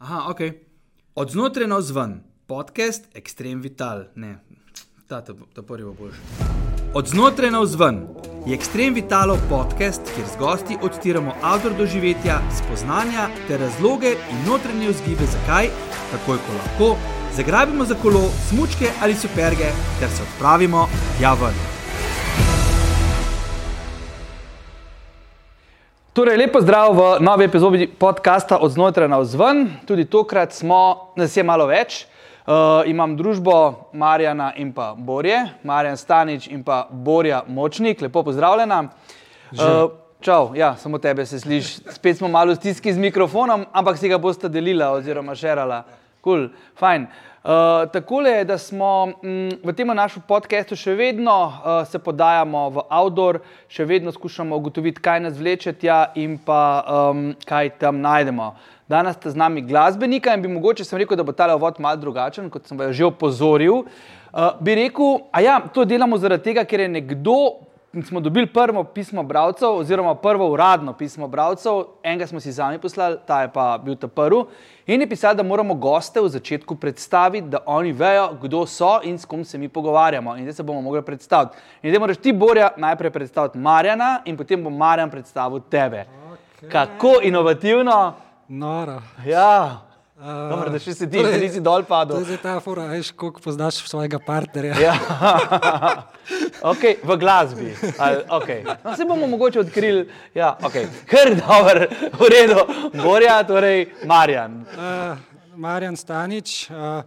Aha, ok. Od znotraj na vzven, podcast Extreme Vital. Ne, ta, ta, ta prvi bo boljši. Od znotraj na vzven je Extreme Vitalo podcast, kjer z gosti odtiramo avtor doživetja, spoznanja ter razloge in notranje vzgibe, zakaj, takoj ko lahko, zagrabimo za kolo, smučke ali superge ter se odpravimo tja ven. Torej, lepo zdrav v novi epizodi podcasta Od znotraj na vzven. Tudi tokrat smo, nas je malo več. Uh, imam družbo Marjana in pa Borje, Marjan Stanič in pa Borja Močnik, lepo pozdravljena. Uh, čau, ja, samo tebe se sliši. Spet smo malo v stiski z mikrofonom, ampak si ga boste delila oziroma šerala. Kul, cool, fajn. Uh, tako je, da smo m, v tem našem podkastu še vedno uh, se podajamo v outdoor, še vedno skušamo ugotoviti, kaj nas vleče tja in pa um, kaj tam najdemo. Danes ste z nami glasbenika in bi mogoče sem rekel, da bo ta vod mal drugačen, kot sem že opozoril. Uh, bi rekel, a ja, to delamo zaradi tega, ker je nekdo smo dobili prvo pismo bralcev, oziroma prvo uradno pismo bralcev, enega smo si sami poslali, ta je pa bil ta prvi. In je pisal, da moramo goste v začetku predstaviti, da oni vejo, kdo so in s kom se mi pogovarjamo. In zdaj se bomo mogli predstaviti. In zdaj moraš ti, Borja, najprej predstaviti Marjana, in potem bo Marjan predstavil tebe. Okay. Kako inovativno? Noro. Ja. Dobar, da še si ti, da nisi dol padel. To je ta fora, veš, koliko poznaš svojega partnerja. Ja. okay, v glasbi. Ali, okay. no, se bomo mogoče odkrili. Ja, okay. Ker dober, v redu. Gorja, torej Marjan. Uh, Marjan Stanič. Uh,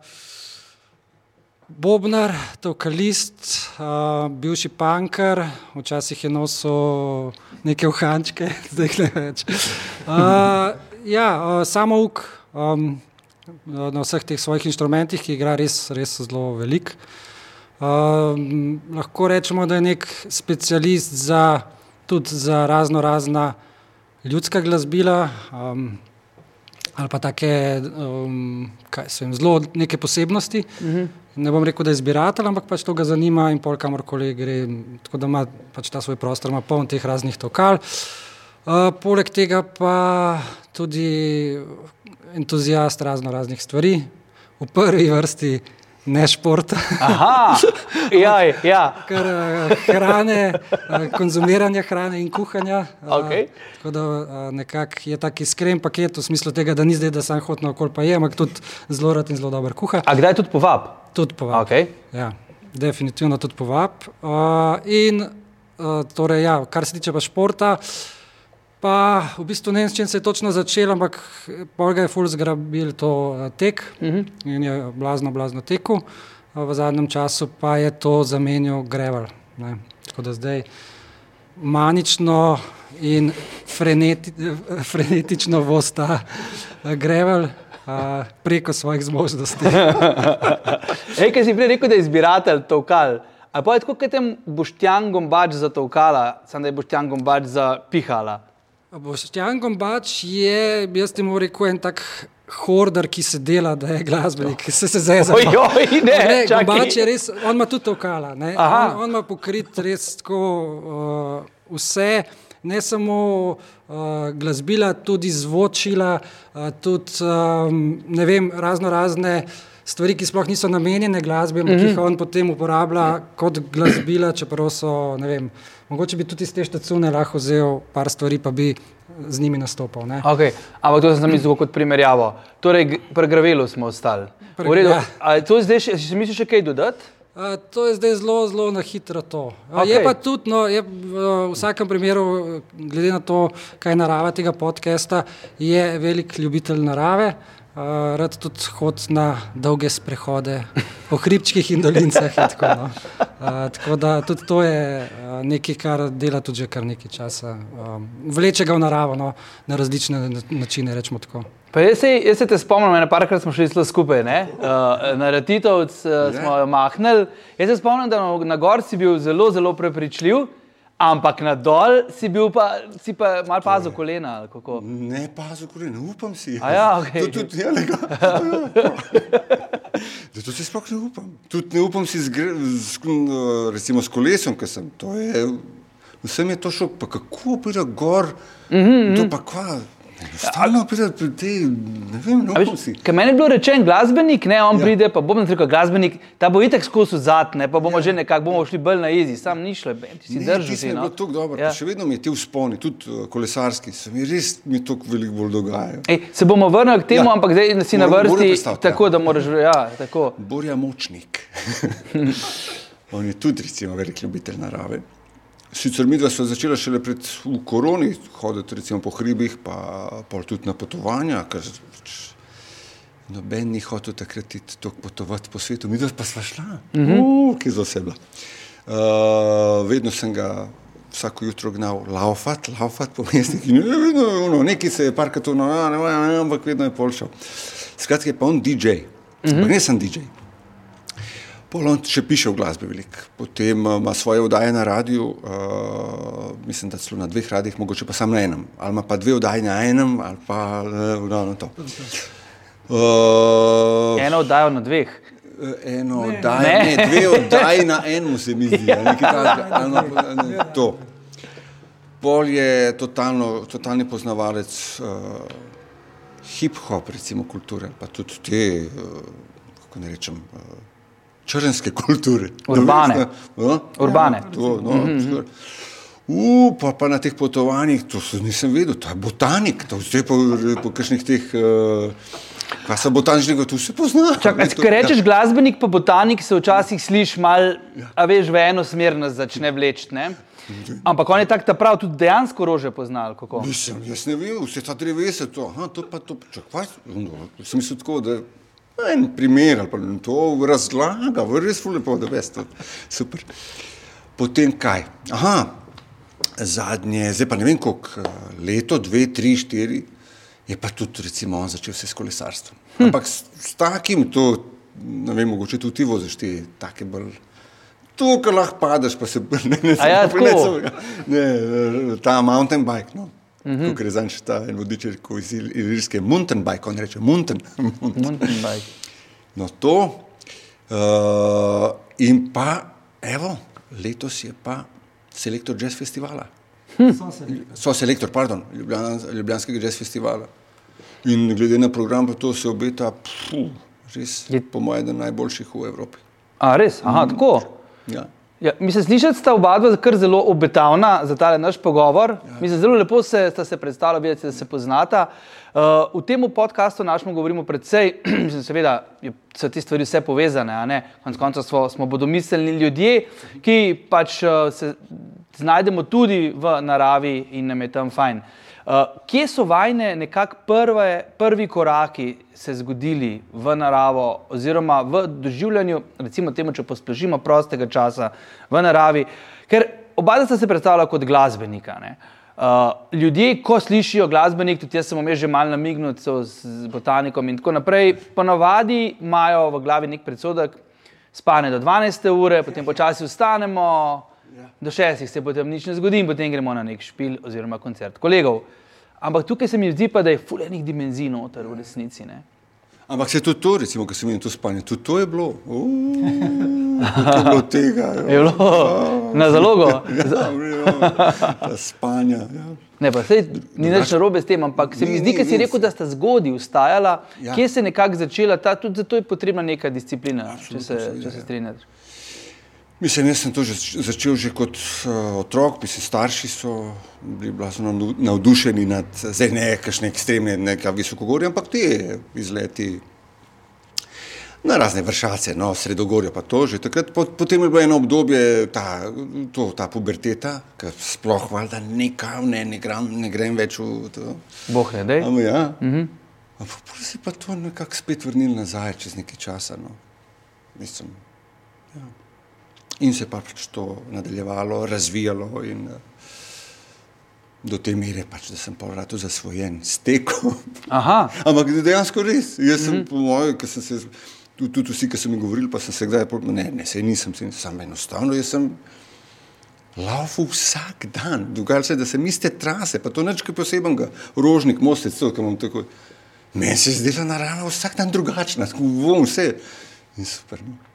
Bobnar, tokalist, uh, bivši punker, včasih je nosil neke uhančke, zdaj ne več. Uh, ja, uh, samo uk, um, na vseh teh svojih inštrumentih, ki igra res, res zelo velik. Um, lahko rečemo, da je nek specialist za, tudi za razno razna ljudska glasbila. Um, Ali pa take um, vem, zelo neke posebnosti. Uh mhm. -huh. Ne bom rekel, da je zbiratelj, ampak pač to ga zanima in pol kamorkoli gre. Tako da ima pač ta svoj prostor, ima poln teh raznih tokal. Uh, poleg tega pa tudi entuzijast razno raznih stvari, v prvi vrsti ne športa. Aha, jaj, ja. Kar uh, hrane, uh, konzumiranje hrane in kuhanja. Okay. Uh, tako da uh, nekako je tak iskren paket v smislu tega, da ni zdaj, da sam hodno okol pa je, ampak tudi zelo rad in zelo dober kuha. A kdaj tudi povab? Tudi povab. Okay. Ja, definitivno tudi povab. Uh, in uh, torej, ja, kar se tiče pa športa. Pa v bistvu ne vem, s čim se je točno začel, ampak Polga je full zgrabil to eh, tek uh mhm. -huh. in je blazno, blazno tekel. V zadnjem času pa je to zamenjal Grevel. Ne. Tako da zdaj manično in freneti, frenetično vosta eh, Grevel. Uh, preko svojih zmožnosti. Ej, kaj si prej rekel, da je izbiratelj to kal? Ali pa je tako, kot je Boštjan Gombač za to kala, samo da je Boštjan Gombač za pihala? Boštjan Gombač je, jaz moram reči, en tak horder, ki se dela, da je glasbenik, ki se zdaj zavedamo. Ne, ne Gombač je res, on ima tudi okala, on, on ima pokrit res tako uh, vse. Ne samo uh, glasbila, tudi zvočila, uh, tudi um, vem, razno razne stvari, ki sploh niso namenjene glasbi, ampak mm -hmm. jih on potem uporablja kot glasbila, čeprav so, ne vem, Mogoče bi tudi iz te štacune lahko vzel par stvari, pa bi z njimi nastopil. Okay. Ampak to sem mislil kot primerjavo. Torej, pri Gravelu smo ostali. Ja. To zdaj še, si misliš še kaj dodati? Uh, to je zdaj zelo, zelo na hitro. Okay. Je pa tudi, no, je, v vsakem primeru, glede na to, kaj je narava tega podcasta, je velik ljubitelj narave. Uh, rad tudi hod na dolge sprehode po hribčkih in dolinicah. Tako, no. uh, tako da tudi to je uh, nekaj, kar dela tudi že kar nekaj časa. Um, vleče ga v naravo no, na različne načine. Jaz se, jaz se te spomnim, eno parkrat smo šli skupaj, uh, na Ratitovc uh, smo jo mahnili. Jaz se spomnim, da na gor si bil zelo, zelo prepričljiv. Ampak na dol si bil pa, si pa mal pazil kolena. Ne pazil kolena, upam si. Ja, okay. to, tudi, ja, to si sploh ne upam. Tudi ne upam si z, z, recimo, s kolesom, ker sem. Je, vsem je to šok, pa kako pride gor, mm -hmm. to pa kva. Stalno pri tej, ne vem, no, si. Ker meni je bilo rečeno, glasbenik, ne, on Ja. pride, pa bom rekel, glasbenik, ta bo itek skozi zad, ne, pa bomo ja. že nekako, bomo šli bolj na jezi, sam ni šlo, ti si držal. ti si no. bilo tako dobro, Ja. še vedno mi ti vzponi, tudi uh, kolesarski, se mi res mi tako veliko bolj dogajajo. Ej, se bomo vrnili k temu, ja. Ampak zdaj si na Moram- moram vrsti, tako da moraš, ja, tako. Borja Močnik. On je tudi, recimo, velik ljubitelj narave. Sicer mi dva sva začela šele pred koroni hoditi recimo, po hribih, pa pol tudi na potovanja, ker pač noben ni hotel takrat iti toliko potovati po svetu, mi dva pa sva šla, mm -hmm. uh, ki za osebla. Uh, vedno sem ga vsako jutro gnal laufat, laufat po mestih in vedno, ono, nekaj se je parkrat ja, ne, ampak vedno je pol šel. Skratka je pa on DJ, mm -hmm. ne sem DJ. Pol on še piše v glasbi veliko, potem uh, ima svoje oddaje na radiju, uh, mislim, da celo na dveh radijih, mogoče pa samo na enem, ali ima pa dve oddaje na enem, ali pa uh, na to. Uh, Eno oddajo na dveh. eno oddajo, Ne. ne, dve oddaji na enem se mi zdi, ali nekaj takega, ali na- ne, to. Pol je totalno, totalni poznavalec uh, hip-hop, recimo kulture, pa tudi te, uh, kako ne rečem, uh, črnske kulture. Urbane. Da veš, ne, a? Urbane. Ja, to, no, mm -hmm. Uh, pa, pa na teh potovanjih, to se nisem vedel, to je botanik, to vse po, po kakšnih teh, uh, kaj so botaničnega, to vse pozna. To- ker rečeš glasbenik pa botanik, se včasih sliši mal, a veš, v eno smer nas začne vleči, ne? Ampak on je tak, ta prav tudi dejansko rože poznal, kako? Mislim, jaz ne vem, vse ta drevesa, to, aha, to pa to, čakaj, no, sem mislil tako, da en primer ali pa to razlaga, v res lepo, da veste, super. Potem kaj? Aha, zadnje, zdaj pa ne vem koliko, leto, dve, tri, štiri, je pa tudi recimo on začel se s kolesarstvom. Hm. Ampak s, s takim, to, ne vem, mogoče tudi ti voziš te take bolj. Tu, ko lahko padeš, pa se ne, A ja, ne, tako? ne, ta mountain bike. No. Mm -hmm. Ker je zanj ta en vodič rekel iz Ilirske, mountain bike, on reče mountain. Mountain bike. No, to. Uh, in pa, evo, letos je pa selektor jazz festivala. So selektor, pardon, Ljubljan, Ljubljanskega jazz festivala. In glede na program, pa to se obeta, pfu, res, Je- po mojem, najboljših v Evropi. A res, aha, tako. Ja. Ja, mislim, slišati sta oba dva kar zelo obetavna za ta naš pogovor. Ja. Mislim, zelo lepo se, sta se predstavila, videti, da se poznata. Uh, v tem podkastu našemu govorimo predvsej, mislim, seveda so te stvari vse povezane, ne? konec koncev smo, smo bodomiselni ljudje, ki pač uh, se znajdemo tudi v naravi in nam je tam fajn. Uh, kje so vajne nekako prve, prvi koraki se zgodili v naravo, oziroma v doživljanju, recimo temu, če posplošimo prostega časa v naravi, ker oba sta se predstavljala kot glasbenika. Ne? Uh, ljudje, ko slišijo glasbenik, tudi jaz sem omej že malo namignil z botanikom in tako naprej, ponavadi imajo v glavi nek predsodek, spane do 12. ure, potem počasi vstanemo, do 6. se potem nič ne zgodi in potem gremo na nek špil oziroma koncert kolegov. Ampak tukaj se mi zdi pa, da je fulejnih dimenzij noter v resnici. Ne? Ampak se tudi to, recimo, ko sem imel to spanje, tudi to je bilo. Uuu, koliko je bilo tega. jo. Je bilo na zalogo. Ja, ja, spanja. Ja. Ne, pa sej, ni nič narobe s tem, ampak se mi zdi, ker si rekel, da sta zgodaj vstajala, ja. Ja. kje se je nekako začela, ta, tudi zato je potrebna neka disciplina, če se, seveda, če se ja. Mislim, jaz sem to že začel že kot uh, otrok, mislim, starši so bili blazno navdu- navdušeni nad, zdaj ne kakšne ekstremne, neka visokogorje, ampak te izleti na razne vršace, no, sredogorje pa to že. Takrat, pot, potem je bilo eno obdobje, ta, to, ta puberteta, ki sploh valjda nekam ne, ne, gram, ne grem več v to. Boh ne, dej. Am, ja. mm -hmm. Ampak potem si pa to nekako spet vrnil nazaj čez nekaj časa. No. Mislim. In se je pač to nadaljevalo, razvijalo. In, eh, do te mere, pač, da sem pol rado zasvojen s tekom. Ampak dejansko res. Jaz sem, mm -hmm. po mojem, ki sem se, tudi, tudi vsi, ki so mi govorili, pa sem se kdaj, pol- ne, ne, sej nisem, sej sam enostavno, jaz sem laufal vsak dan. Dogajalo se je, da sem iste trase, pa to nič kaj posebenega, rožnik, mostec, to, ki imam tako. Meni se je zdela narava vsak dan drugačna, tako bom vse. In super. No.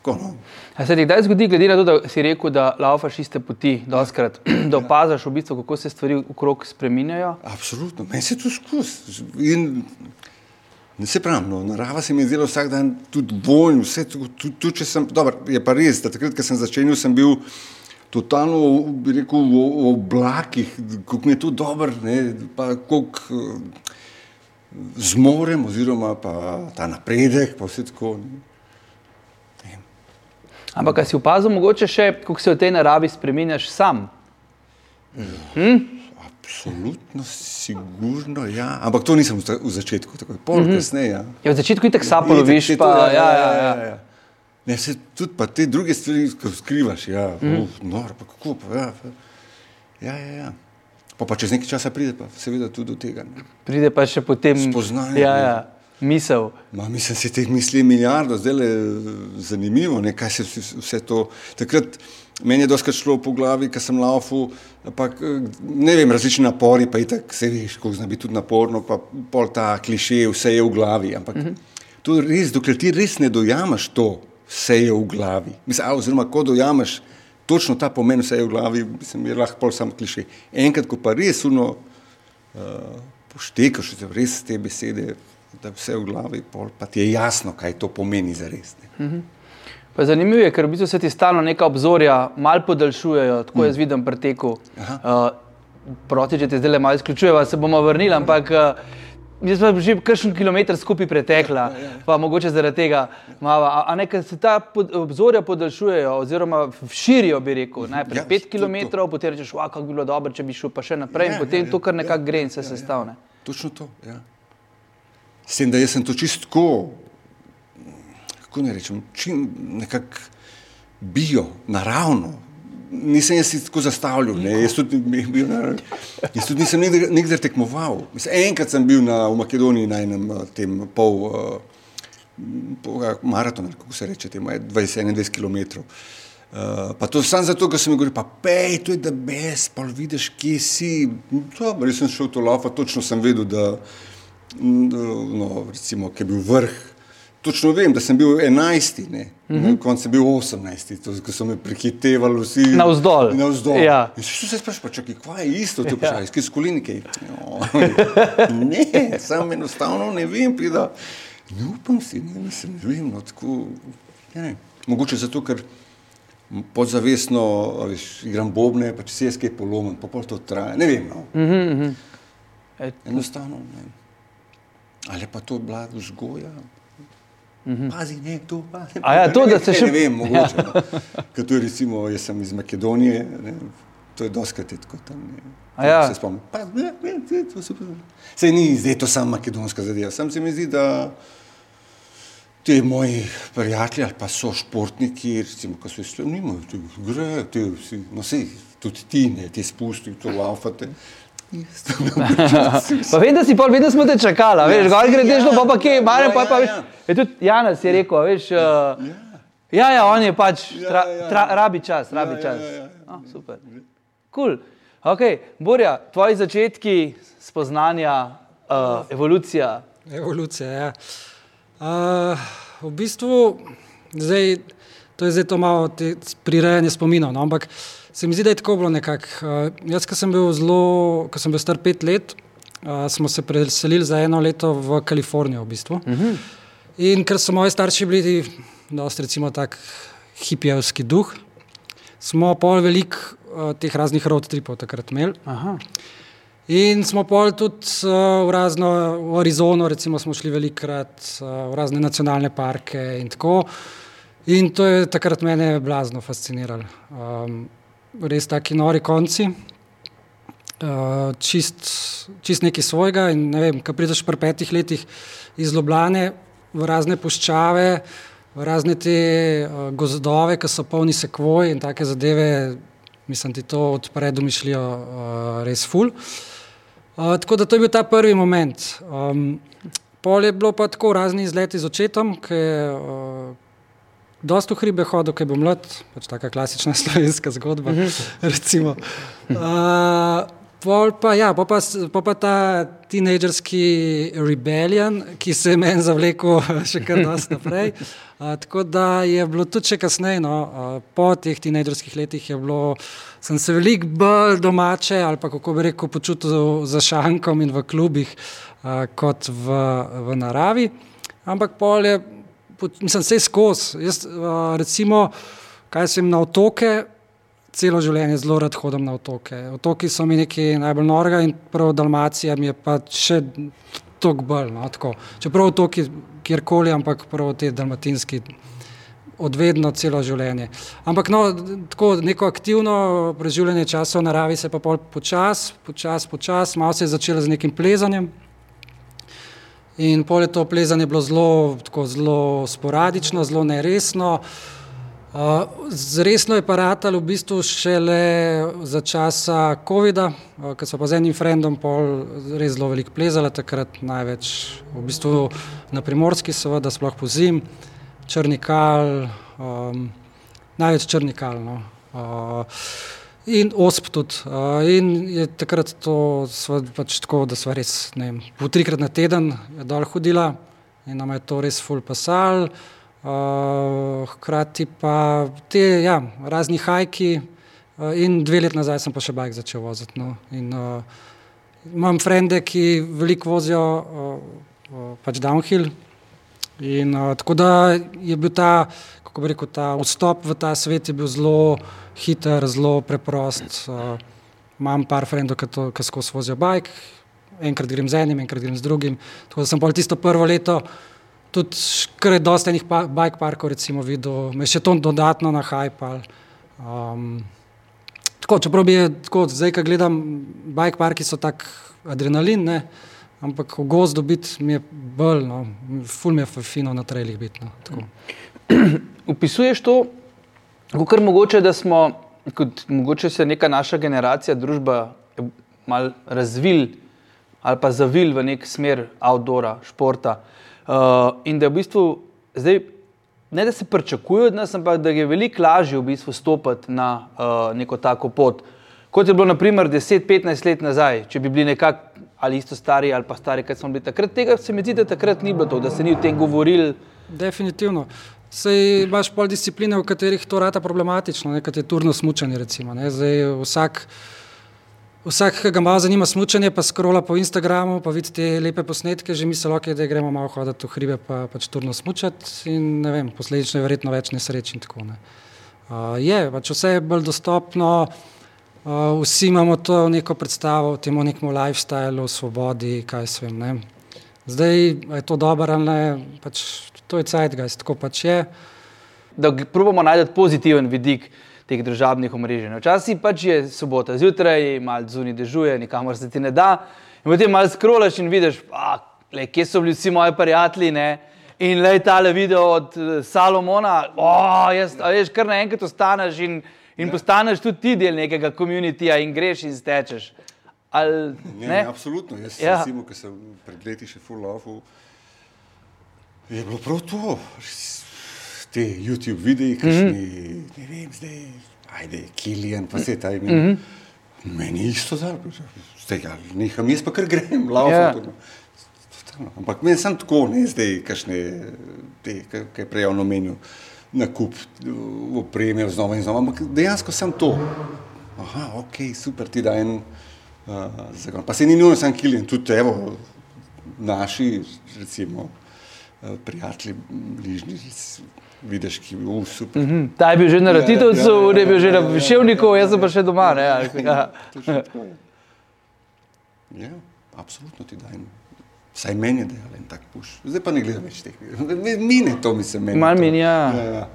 Tako, no. A se ti kdaj zgodi, glede na to, da si rekel, da laufaš iste poti, doskrat, da opaziš v bistvu, kako se stvari okrog spreminjajo? Absolutno, meni se to skozi. In ne se pravi, no, narava se mi je zdela vsak dan tudi vojn, vse tudi, tudi če sem, dobro, je pa res, da takrat, ko sem začenjal, sem bil totalno, bi rekel, v, v oblakih, kako mi je to dobro, ne, pa koliko eh, zmorem, oziroma pa ta napredek, pa vse tako. Ne. Ampak, kaj si opazil, mogoče še, kako se v tej naravi spremenjaš sam? Absolutno, sigurno, ja. Ampak to nisem v začetku, tako pol mm -hmm. kasneje. Ja. Ja, v začetku itek sapo Itak, loviš, saj to, pa ja, ja, ja. Ne, se tudi pa te druge stvari, skrivaš, ja, mm. uh, noro, pa kako pa, ja, pa, ja, ja, ja. Pa, pa čez nekaj časa pride pa seveda tudi do tega. Ne. Pride pa še potem Spoznanje, Ja, ja, misel. Ma, mislim, se teh misli milijardo, zdaj le zanimivo, ne, kaj se vse, to. Takrat meni je doskrat šlo po glavi, ker sem ampak eh, ne vem, različni napori, pa itak se veš, kako zna biti tudi naporno, pa pol ta kliše, vse je v glavi. Ampak mm -hmm. to je res, dokler ti res ne dojameš to, vse je v glavi. Mislim, a, oziroma, ko dojameš točno ta pomen, vse je v glavi, mislim, je lahko pol sam kliše. Enkrat, ko pa res uno uh, poštekaš oziroma res te besede, da vse v glavi, pol, pa ti je jasno, kaj to pomeni za res. Ne. Pa zanimivo je, ker v bistvu se ti stalno neka obzorja mal podaljšujejo, tako jaz vidim pri teku. Uh, proti, če te zdaj le malo izključujeva, se bomo vrnili, ampak uh, jaz sem že kakšen kilometr skupaj pretekla, pa mogoče zaradi tega malo. A, a ne, ker se ta pod, obzorja podaljšujejo, oziroma širijo, bi rekel. Najprej Ja, 5 to- km, potem rečeš, kako bi bilo dobro, če bi šel pa še naprej, Ja, in potem ja, to kar ja, nekako ja, gre in se ja, ja. sestavne. Točno to. Ja. S tem, da jaz sem to čistko, kako ne rečem, nekako bio, naravno. Nisem jaz tako zastavljal, ne, jaz tudi, bil na- jaz tudi nisem nikdar, nikdar tekmoval. Mislim, enkrat sem bil na, v Makedoniji na enem eh, tem pol uh, pol, ja, maratona, kako se reče, je 20-21 km. Uh, pa to samo zato, ker sem jim govoril, pa pej, to je da bes, pa vidiš, kje si. Dobro, jaz sem šel to lafa, točno sem vedel, da no, recimo, ki je bil vrh. Točno vem, da sem bil 11, ne, mm -hmm. na koncu sem bil 18, to, ko so me prehitevali vsi. Navzdol. Navzdol. Ja. In se sprašuješ, pa čakaj, kaj je isto, to vprašanje, ja. skaj skolinike. Ne, sam enostavno ne vem, prida. Ne upam si, ne, mislim, ne vem, no, tako, ja, ne. Mogoče zato, ker podzavestno veš, igram bobne, pa če se jaz kaj polomim, pa pol to traja, ne vem, no. Mm -hmm. e, Enostavno ne. Ali pa to bila vzgoja? Mm -hmm. Pazi, ne, to pazi. A ja, to, da se Ne, še- Ne vem, mogoče. Ja. No. Ker to je recimo, jaz sem iz Makedonije, ne, to je doskrat tako tam. Ne. A ja. Se spomnim. Pa, ne, ne, ne, to se Sej ni zdaj to samo makedonska zadeva. Sam se mi zdi, da ti moji prijatelji ali pa so športniki, recimo, ko so ti grejo, ti vsi, no sej, tudi ti ne, ti spusti, to laufate. Pa vem, da si pol, vedno smo te čakali, veš, gor greš, ja. no pa pa kje, Marjan, pa, Ja, pa ja, veš. ja. Je tudi Janes je rekel, veš. Uh, ja, ja, on je pač, tra, ja, ja. tra, rabi čas, rabi ja, čas. ja, ja. Oh, super. Cool. Ok, Borja, tvoji začetki spoznanja, uh, evolucija. Evolucija. Ja. Uh, v bistvu, zdaj, to je zdaj to malo prirejanje spominov, no, ampak se mi zdi, da je tako bilo nekako. Uh, jaz, ko sem bil zelo, ko sem bil star pet let, uh, smo se preselili za eno leto v Kalifornijo. V bistvu. uh -huh. In ker so moji starši bili, dosti recimo tak hipijevski duh, smo pol velik uh, teh raznih road tripov takrat imeli. Aha. In smo pol tudi uh, v razno, v Arizono, recimo, smo šli velikrat, uh, v razne nacionalne parke in tako. In to je takrat mene blazno fasciniralo. Um, res taki nori konci, uh, čist, čist nekaj svojega. In ne vem, ko prideš pri petih letih iz Ljubljane v razne puščave, v razne te uh, gozdove, ki so polni sekvoj in take zadeve, mislim, ti to odpre domišljijo uh, res ful. Uh, tako da to je bil ta prvi moment. Um, pol je bilo pa tako razni izleti z očetom, ki je uh, dosta v hribe hodil, ki je bil mlad, pač taka klasična slovenska zgodba. recimo. uh, Pol pa, ja, pol pa, pol pa ta tinejdžerski rebellion, ki se je meni zavlekel še kar dosti naprej. A, tako da je bilo tudi še kasneje, no, a, po teh tinejdžerskih letih bilo, sem se veliko bolj domače ali pa kako bi rekel, počutil za šankom in v klubih a, kot v, v naravi. Ampak pol je, mislim, vse skozi. Jaz a, recimo, kaj sem na otoke, celo življenje zelo rad hodim na otoke. Otoki so mi nekaj najbolj norega in prav Dalmacija mi je pa še toliko bolj. No, tako. Čeprav otoki kjerkoli, ampak prav te dalmatinski odvedno celo življenje. Ampak no, tako neko aktivno preživljanje časa v naravi se pa pol počas, počas, počas, malo se je začelo z nekim plezanjem. In pol je to plezanje bilo zelo, tako, zelo sporadično, zelo neresno. Uh, resno je pa ratalo v bistvu šele za časa COVID-a, uh, ko so pa z enim frendom pol res zelo veliko plezali, takrat največ v bistvu na primorski, seveda sploh po zim, črnikal, um, največ črnikal. No. Uh, In osp tudi. Uh, in je takrat to sva pač tako, da smo res, ne vem, po trikrat na teden je dol hodila in nam je to res ful pasal. Uh, hkrati pa te ja, razni hajki uh, in dve let nazaj sem pa še bajk začel voziti. No. In, uh, imam frende, ki veliko vozijo uh, uh, pač downhill. In, uh, tako da je bil ta, kako bi rekel, ta vstop v ta svet je bil zelo hiter, zelo preprost. Uh, imam par frendov, ki skozi vozijo bajk, enkrat grem z enim, enkrat grem z drugim. Tako da sem pol tisto prvo leto tudi kar je dosta enih pa, bike parkov recimo videl, me še to dodatno nahajpal. Um, tako, čeprav bi je tako, zdaj, ko gledam, bike parki so tak adrenalin, ne? Ampak v gozdu biti mi je bolj, no, ful mi je fino na trailih biti. No, tako. Upisuješ to, kot mogoče, da smo, kot mogoče se neka naša generacija, družba, mal razvil ali pa zavil v nek smer outdoora, športa. Uh, in da je v bistvu zdaj, ne da se pričakuje od nas, ampak da je veliko lažje v bistvu stopiti na uh, neko tako pot. Kot je bilo naprimer 10-15 let nazaj, če bi bili nekako ali isto stari ali pa stari, kot smo bili takrat, tega se mi zdi, da takrat ni bilo to, da se ni o tem govorili. Definitivno. Sej imaš pol discipline, v katerih to rata problematično, ne, kot je turno smučanje. Recimo, ne. Zdaj, vsak, vsak, ki ga malo zanima smučanje, pa skrola po Instagramu, pa vidi te lepe posnetke, že misli, okay, da gremo malo hoditi v hribe, pa pač turno smučati in ne vem, posledično je verjetno več nesreč in tako. Ne. Uh, je, pač vse je bolj dostopno, uh, vsi imamo to neko predstavo o tem nekem lifestylu, svobodi, kaj se vem. Ne. Zdaj je to dobro ali ne, pač to je zeitgeist, tako pač je. da probamo najti pozitiven vidik teh družabnih omrežij. Včasih pač je sobota zjutraj, malo zunaj dežuje, nikamor se ti ne da. In potem malo skrolaš in vidiš, a, le, kje so bili vsi moji prijatelji. Ne? In le tale video od eh, Salomona, oh, jaz, a veš, kar naenkrat ostaneš in, in postaneš tudi ti del nekega komunitija in greš in stečeš. Ali, Ne, ne? ne, absolutno. Jaz, Ja. ja. recimo, ki sem pred leti še full love, je bilo prav to. Te YouTube videi, ki mm -hmm. ne vem, zdaj, ajde, Kilian, pa se ta imen. Mm -hmm. Meni je isto zdaj, zdaj ja, neham, jaz pa kar grem, lavo. Ja. Yeah. Ampak meni sem tako, ne zdaj, kašne, te, kaj je prej on omenil, nakup uh, opreme znova in znova, ampak dejansko sem to. Aha, ok, super, ti da en uh, zagon. Pa se ni nujno sam Kilian, tudi evo, naši, recimo, uh, prijatelji, bližnji, vidiš, ki je bil super. Mm -hmm. Hm, Ta je bil že na Ja, ja, Ratitovcu, ja, ja, on je bil že ja, na ja, ja. Viševniku, jaz sem pa še doma. Ne, ja. Je. Ja, absolutno ti dajem. Saj meni je dejal en tak puš. Zdaj pa ne gledam več teh videov. Mine to mi se meni. Malo to. mini, ja. ja, ja.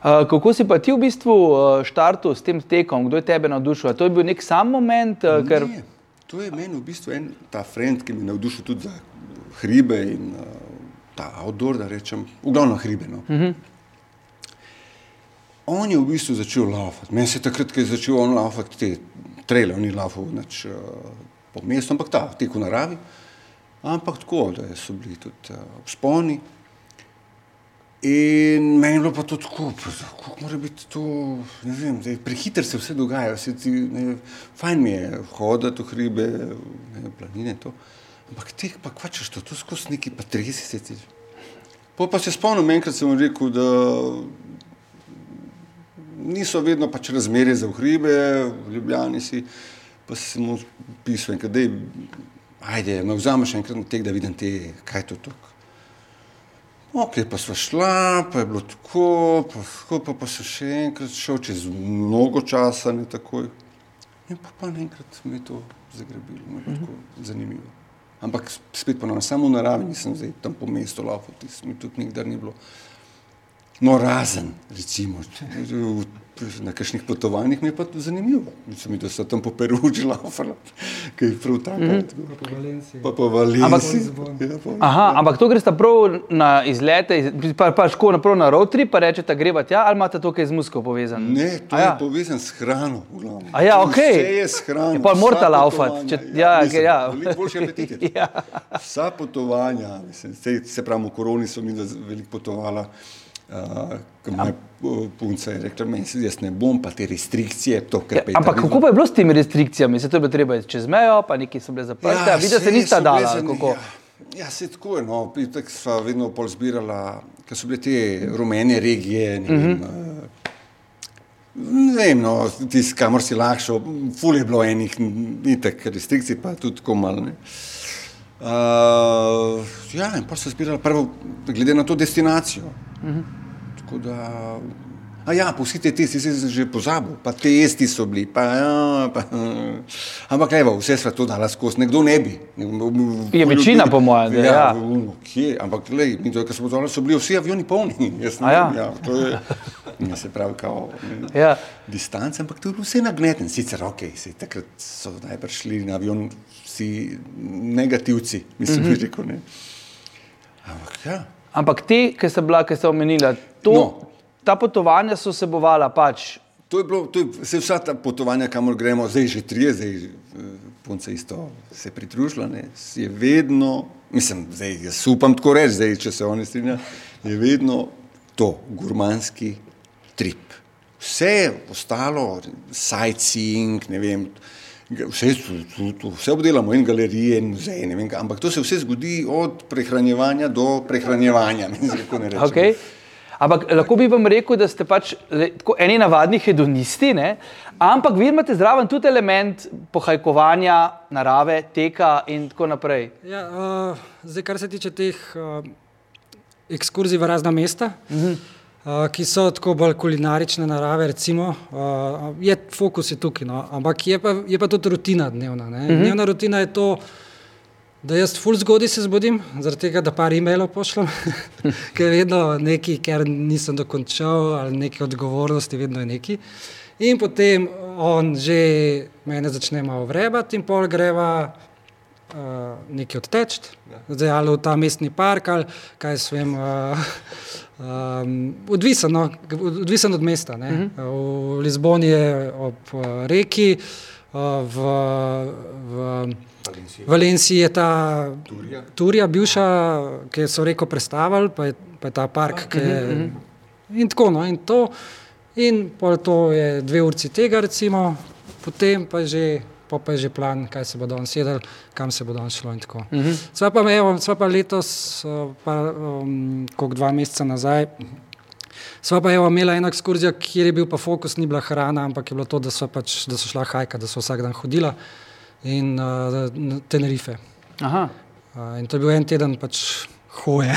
Uh, kako si pa ti v bistvu uh, štartil s tem tekom, kdo je tebe navdušil? A To je bil nek sam moment, uh, ker Ne, to je meni v bistvu en ta friend, ki me je navdušil tudi za hribe in uh, ta outdoor, da rečem, v glavnem hribe. No. Uh -huh. On je v bistvu začel laufati. Meni se je takrat, ko je začel on laufati, te trele, on ni laufal nič uh, po mestu, ampak ta, tek v naravi. Ampak tako, da so bili tudi uh, vzponi. In meni je bilo pa to tako, kako mora biti to, ne vem, zdaj, prehiter se vse dogaja, vse ti, ne, fajn mi je hoditi v hribe, ne, planine, to. Ampak teh pa kvačeš to, to skozi neki pa 30 se ti. Po pa se spomnim, enkrat sem rekel, da niso vedno pač razmere za v hribe, v Ljubljani si, pa sem mu pisal enkrat, dej, ajde, me vzameš enkrat na tek, da vidim te, kaj to tukaj. Ok, pa smo šla, pa je bilo tako, pa, tako, pa, pa sem še enkrat šel čez mnogo časa, ne takoj. In pa, pa naenkrat mi je to zagrebilo, mi je bilo tako zanimivo. Ampak spet ponovno, samo v naravi nisem zdaj tam po mestu laufal, mi tudi nikdar ni bilo. No, razen, recimo, v na kakšnih potovanjih mi je pa zanimivo. Mislim, da so tam po Peruči laufali, ki je prav tako. Mm -hmm. Po Valenciji. Pa po Valenciji. Ampak- Ja, pa- Aha, ampak to greste prav na izlete, iz- pa, pa ško naprav na road trip, pa rečete, greva tja, ali imate to kaj z musko povezano? Ne, to A je ja. povezano s hrano. v glavnem. A ja, okej. Vse je s hrano. Je vsa morate potovanja, laufati, če- ja, mislim, ja. veliko Boljši apetit. je. Ja. Vsa potovanja, mislim, sej, se pravi, v koroni so mi veliko potovala. Uh, ko moja uh, punca je rekla, meni jaz ne bom, pa te restrikcije, to Ja, kar ampak kako pa je bilo s temi restrikcijami? Se to je bilo treba čez mejo, pa neki so bile zaprte, ja, vidi, da se nista dala. kako? Ja, ja se tako je. No. Tako sva vedno pol zbirala, ker so bile te rumene regije. Ne vem, Mhm. uh, ne vem no, tisti, kamor si lahko ful je bilo enih, itek restrikcij, pa tudi tako malo. ne. Uh, ja, in pa so zbirali prvo, glede na to destinacijo. Tako da. A ja, pa vsi te testi si že pozabil, pa testi so bili. Pa, ja, pa, ampak levo, vse sva to dala skozi, nekdo ne bi. Je večina, po mojem, da ja. ja. ja. Kje? Ampak lej, mi to, kar smo dali, so bili vsi avioni polni. Jaz ne A ja? vem, ja, to je, ne, se pravi, kao, Ja. distanca, ampak to je bilo vse nagneten. Sicer, ok, se, takrat so najbrž šli na avion vsi negativci, mislim, mm -hmm. rekel. Ne. Ampak ja. Ampak te, ki so bila, ki ste omenila, to, no. Ta potovanja so sebovala pač. To je bilo, to je, se vsa ta potovanja, kamor gremo, zdaj že trije, zdaj eh, punce isto se pridružila, ne, je vedno, mislim, zdaj jaz upam tako reči, zdaj, če se oni strinjajo, je vedno to, gurmanski trip. Vse ostalo, sightseeing, ne vem, vse, vse obdelamo in galerije in muzeje, ne vem, ampak to se vse zgodi od prehranjevanja do prehranjevanja, mislim, kako ne rečem. Okay. Ampak lahko bi vam rekel, da ste pač le, tako eni navadni hedonisti, ne? ampak vi imate zraven tudi element pohajkovanja, narave, teka in tako naprej. Ja, uh, zdaj, kar se tiče teh uh, ekskurzij v razna mesta, uh -huh. uh, ki so tako bolj kulinarične narave, recimo, uh, je fokus je tukaj, no, ampak je pa, je pa tudi rutina dnevna. Ne. Dnevna rutina je to, da jaz ful zgodaj se zbudim, zaradi tega, da par e-mailov pošljem, ker je vedno nekaj, ker nisem dokončal, ali neke odgovornosti, vedno je neki. In potem on že mene začne malo vrebati in pol greva uh, nekaj odteč, zdaj ali v ta mestni park ali kaj s vem. Uh, um, odvisen, no, odvisen od mesta. Uh -huh. V Lizboni je ob uh, reki, uh, v, v Valenciji je ta Turija. Turija, bivša, ki so reko prestavili, pa je, pa je ta park. ki je- In tako, no, in to. In pol to je dve urci tega, recimo, potem pa je že, pol pa je že plan, kaj se bo danes jedel, kam se bo danes šlo. in tako. Uh -huh. Sva pa, evo, sva pa letos, uh, pa, um, koliko dva meseca nazaj. Sva pa evo, imela eno ekskurzijo, kjer je bil pa fokus, ni bila hrana, ampak je bilo to, da so, pač, da so šla hajka, da so vsak dan hodila in uh, na Tenerife. Aha. Uh, in to je bil en teden pač hoje.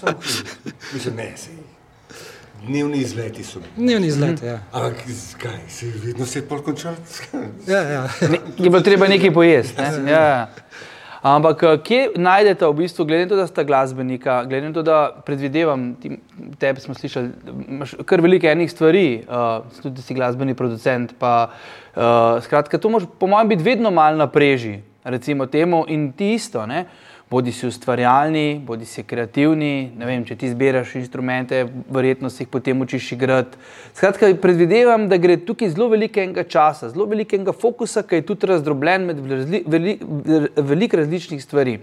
Mislim, ne, sej. Dnevni izleti so bili. Dnevni izlet. Ja. Ampak kaj, se je vedno se je pol končal? Ja, ja. Ne, je bilo treba nekaj pojesti. Ne? Ja. Ampak eh, kje najdete v bistvu, glede na to, da sta glasbenika, glede na to, da predvidevam, ti, tebe smo slišali, imaš kar veliko enih stvari, uh, tudi si glasbeni producent. Pa, uh, skratka, to može po mojem biti vedno mal na preži, recimo temu in ti isto. Ne? Bodi si ustvarjalni, bodi si kreativni. Vem, če ti zbiraš instrumente, verjetno si jih potem učiš igrati. Skratka, predvidevam, da gre tukaj zelo velikega časa, zelo velikega fokusa, ki je tudi razdrobljen med razli, veli, veliko različnih stvari.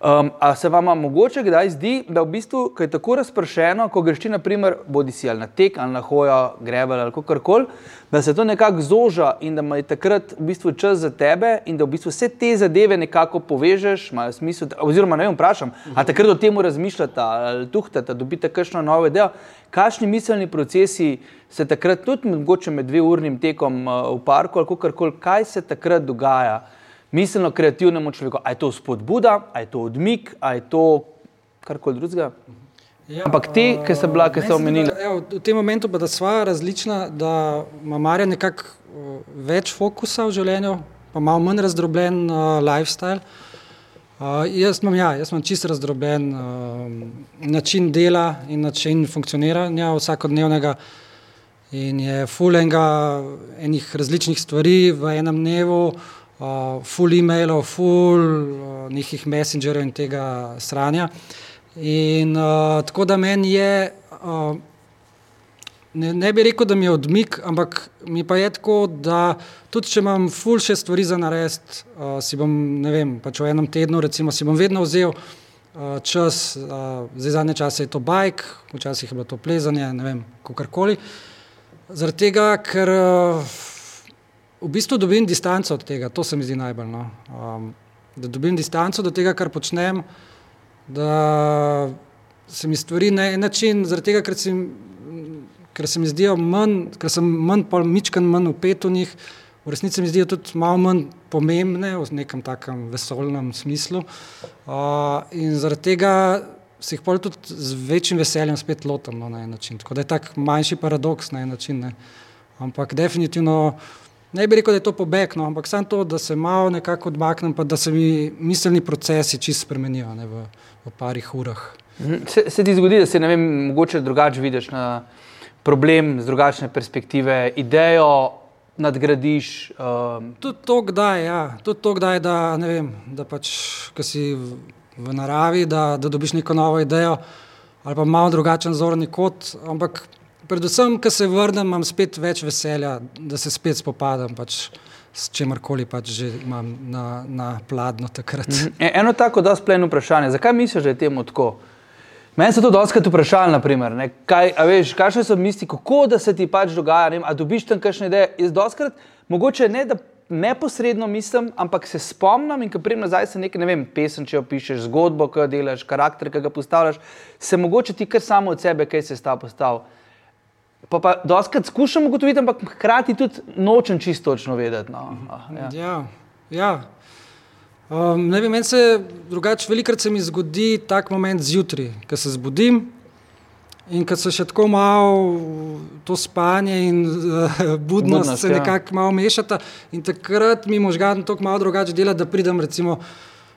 Um, a se vam mogoče kdaj zdi, da v bistvu, ko je tako razpršeno, ko greš ti, naprimer, bodi si ali na tek, ali na hojo, grevel ali kako koli, da se to nekako zoža in da je takrat v bistvu čas za tebe in da v bistvu vse te zadeve nekako povežeš, imajo smisel, oziroma ne vem, vprašam, a takrat o tem razmišljate ali tuhtate, dobite kakšno novo idejo, kakšni miselni procesi se takrat tudi mogoče med dveurnim tekom uh, v parku ali kako koli, kaj se takrat dogaja miselno kreativnemu človeku. A je to spodbuda, a je to odmik, a je to karkoli drugega. Ja, Ampak te, ki so bila, ki so omenili. V tem momentu pa da sva različna, da ima Marja nekako več fokusa v življenju, pa malo manj razdrobljen uh, lifestyle. Uh, jaz, imam, ja, jaz imam čisto razdrobljen uh, način dela in način funkcioniranja vsakodnevnega. In je fulenga enih različnih stvari v enem dnevu, uh, uh, full e-mailov, full uh, nekih messengerjev in tega stranja. In uh, tako da meni je, uh, ne, ne bi rekel, da mi je odmik, ampak mi pa je tako, da tudi če imam full še stvari za narediti, uh, si bom, ne vem, pač v enem tednu, recimo, si bom vedno vzel. Čas, zdaj zadnje čase je to bajk, včasih je bilo to plezanje, ne vem, kako koli. Zaradi tega, ker v bistvu dobim distanco od tega, to se mi zdi najbolj. No. Um, da dobim distanco do tega, kar počnem, da se mi stvari na en način, zaradi tega, ker, si, ker se mi zdijo manj, ker sem manj polmičkan, manj upet v njih, v resnici mi zdijo tudi malo manj pomembne v nekem takem vesolnem smislu. Uh, in zaradi tega se jih tudi z večjim veseljem spet lotam no, na en način. Tako da je tak manjši paradoks na en način. Ne. Ampak definitivno. Ne bi rekel, da je to pobegno, ampak samo to, da se malo nekako odmaknem, pa da se mi miselni procesi čisto spremenijo ne, v, v parih urah. Mhm. Se, se ti zgodi, da se vem, mogoče drugače vidiš na problem z drugačne perspektive, idejo nadgradiš? Um... Tudi to, kdaj, ja. Tudi to, kdaj, da, vem, da pač, si v, v naravi, da, da dobiš neko novo idejo ali pa malo drugačen zorni kot, ampak predvsem, ko se vrnem, imam spet več veselja, da se spet spopadam pač s čemkoli pač že imam na, na pladno takrat. Mhm. E, eno tako da spletno vprašanje, zakaj misliš, da je temu tako? Meni se to doskrat vprašali, naprimer, ne, kaj, veš, kakšne so misli, kako da se ti pač dogaja, ne, a dobiš tam kakšne ideje. Jaz doskrat, mogoče ne, da neposredno mislim, ampak se spomnim in ko pridem nazaj, se nekaj, ne vem, pesem, če opišeš, zgodbo, ki jo delaš, karakter, ki ga postavljaš, se mogoče ti kar samo od sebe, kaj se sta postavil. Pa pa doskrat skušam ugotoviti, ampak hkrati tudi nočem čisto točno vedeti. No. Ja. Ja, ja. Um, ne vem, meni se drugače, velikrat se mi zgodi tak moment zjutraj, ko se zbudim in ko se še tako malo to spanje in uh, budnost, budnost se ja. nekako malo mešata in takrat mi možgan tako malo drugače dela, da pridem recimo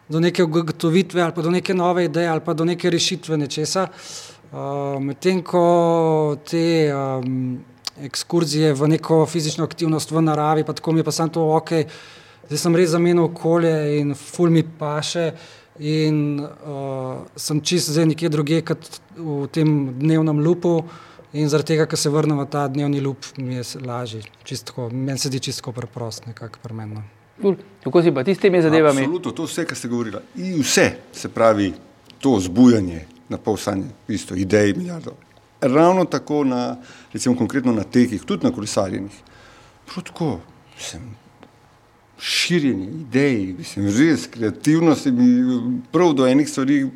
do neke ugotovitve ali pa do neke nove ideje ali pa do neke rešitve nečesa. Uh, medtem ko te um, ekskurzije v neko fizično aktivnost v naravi, pa tako mi je pa samo to, ok, zdaj sem res zamenil okolje in ful mi paše in uh, sem čist zdaj nekje druge kot v tem dnevnem lupu in zaradi tega, ker se vrnem v ta dnevni lup, mi je lažje, meni se zdi čisto preprosto, nekako premenno. Kako si pa ti s temi zadevami? Absolutno, to vse, kar ste govorili. In vse, se pravi, to zbujanje, na pol sanje, isto, idej, milijardo. Ravno tako na, recimo, konkretno na tekih, tudi na kolesarjenih. Protko, sem širjenje idej, mislim, res kreativnost in prav do enih stvari uh,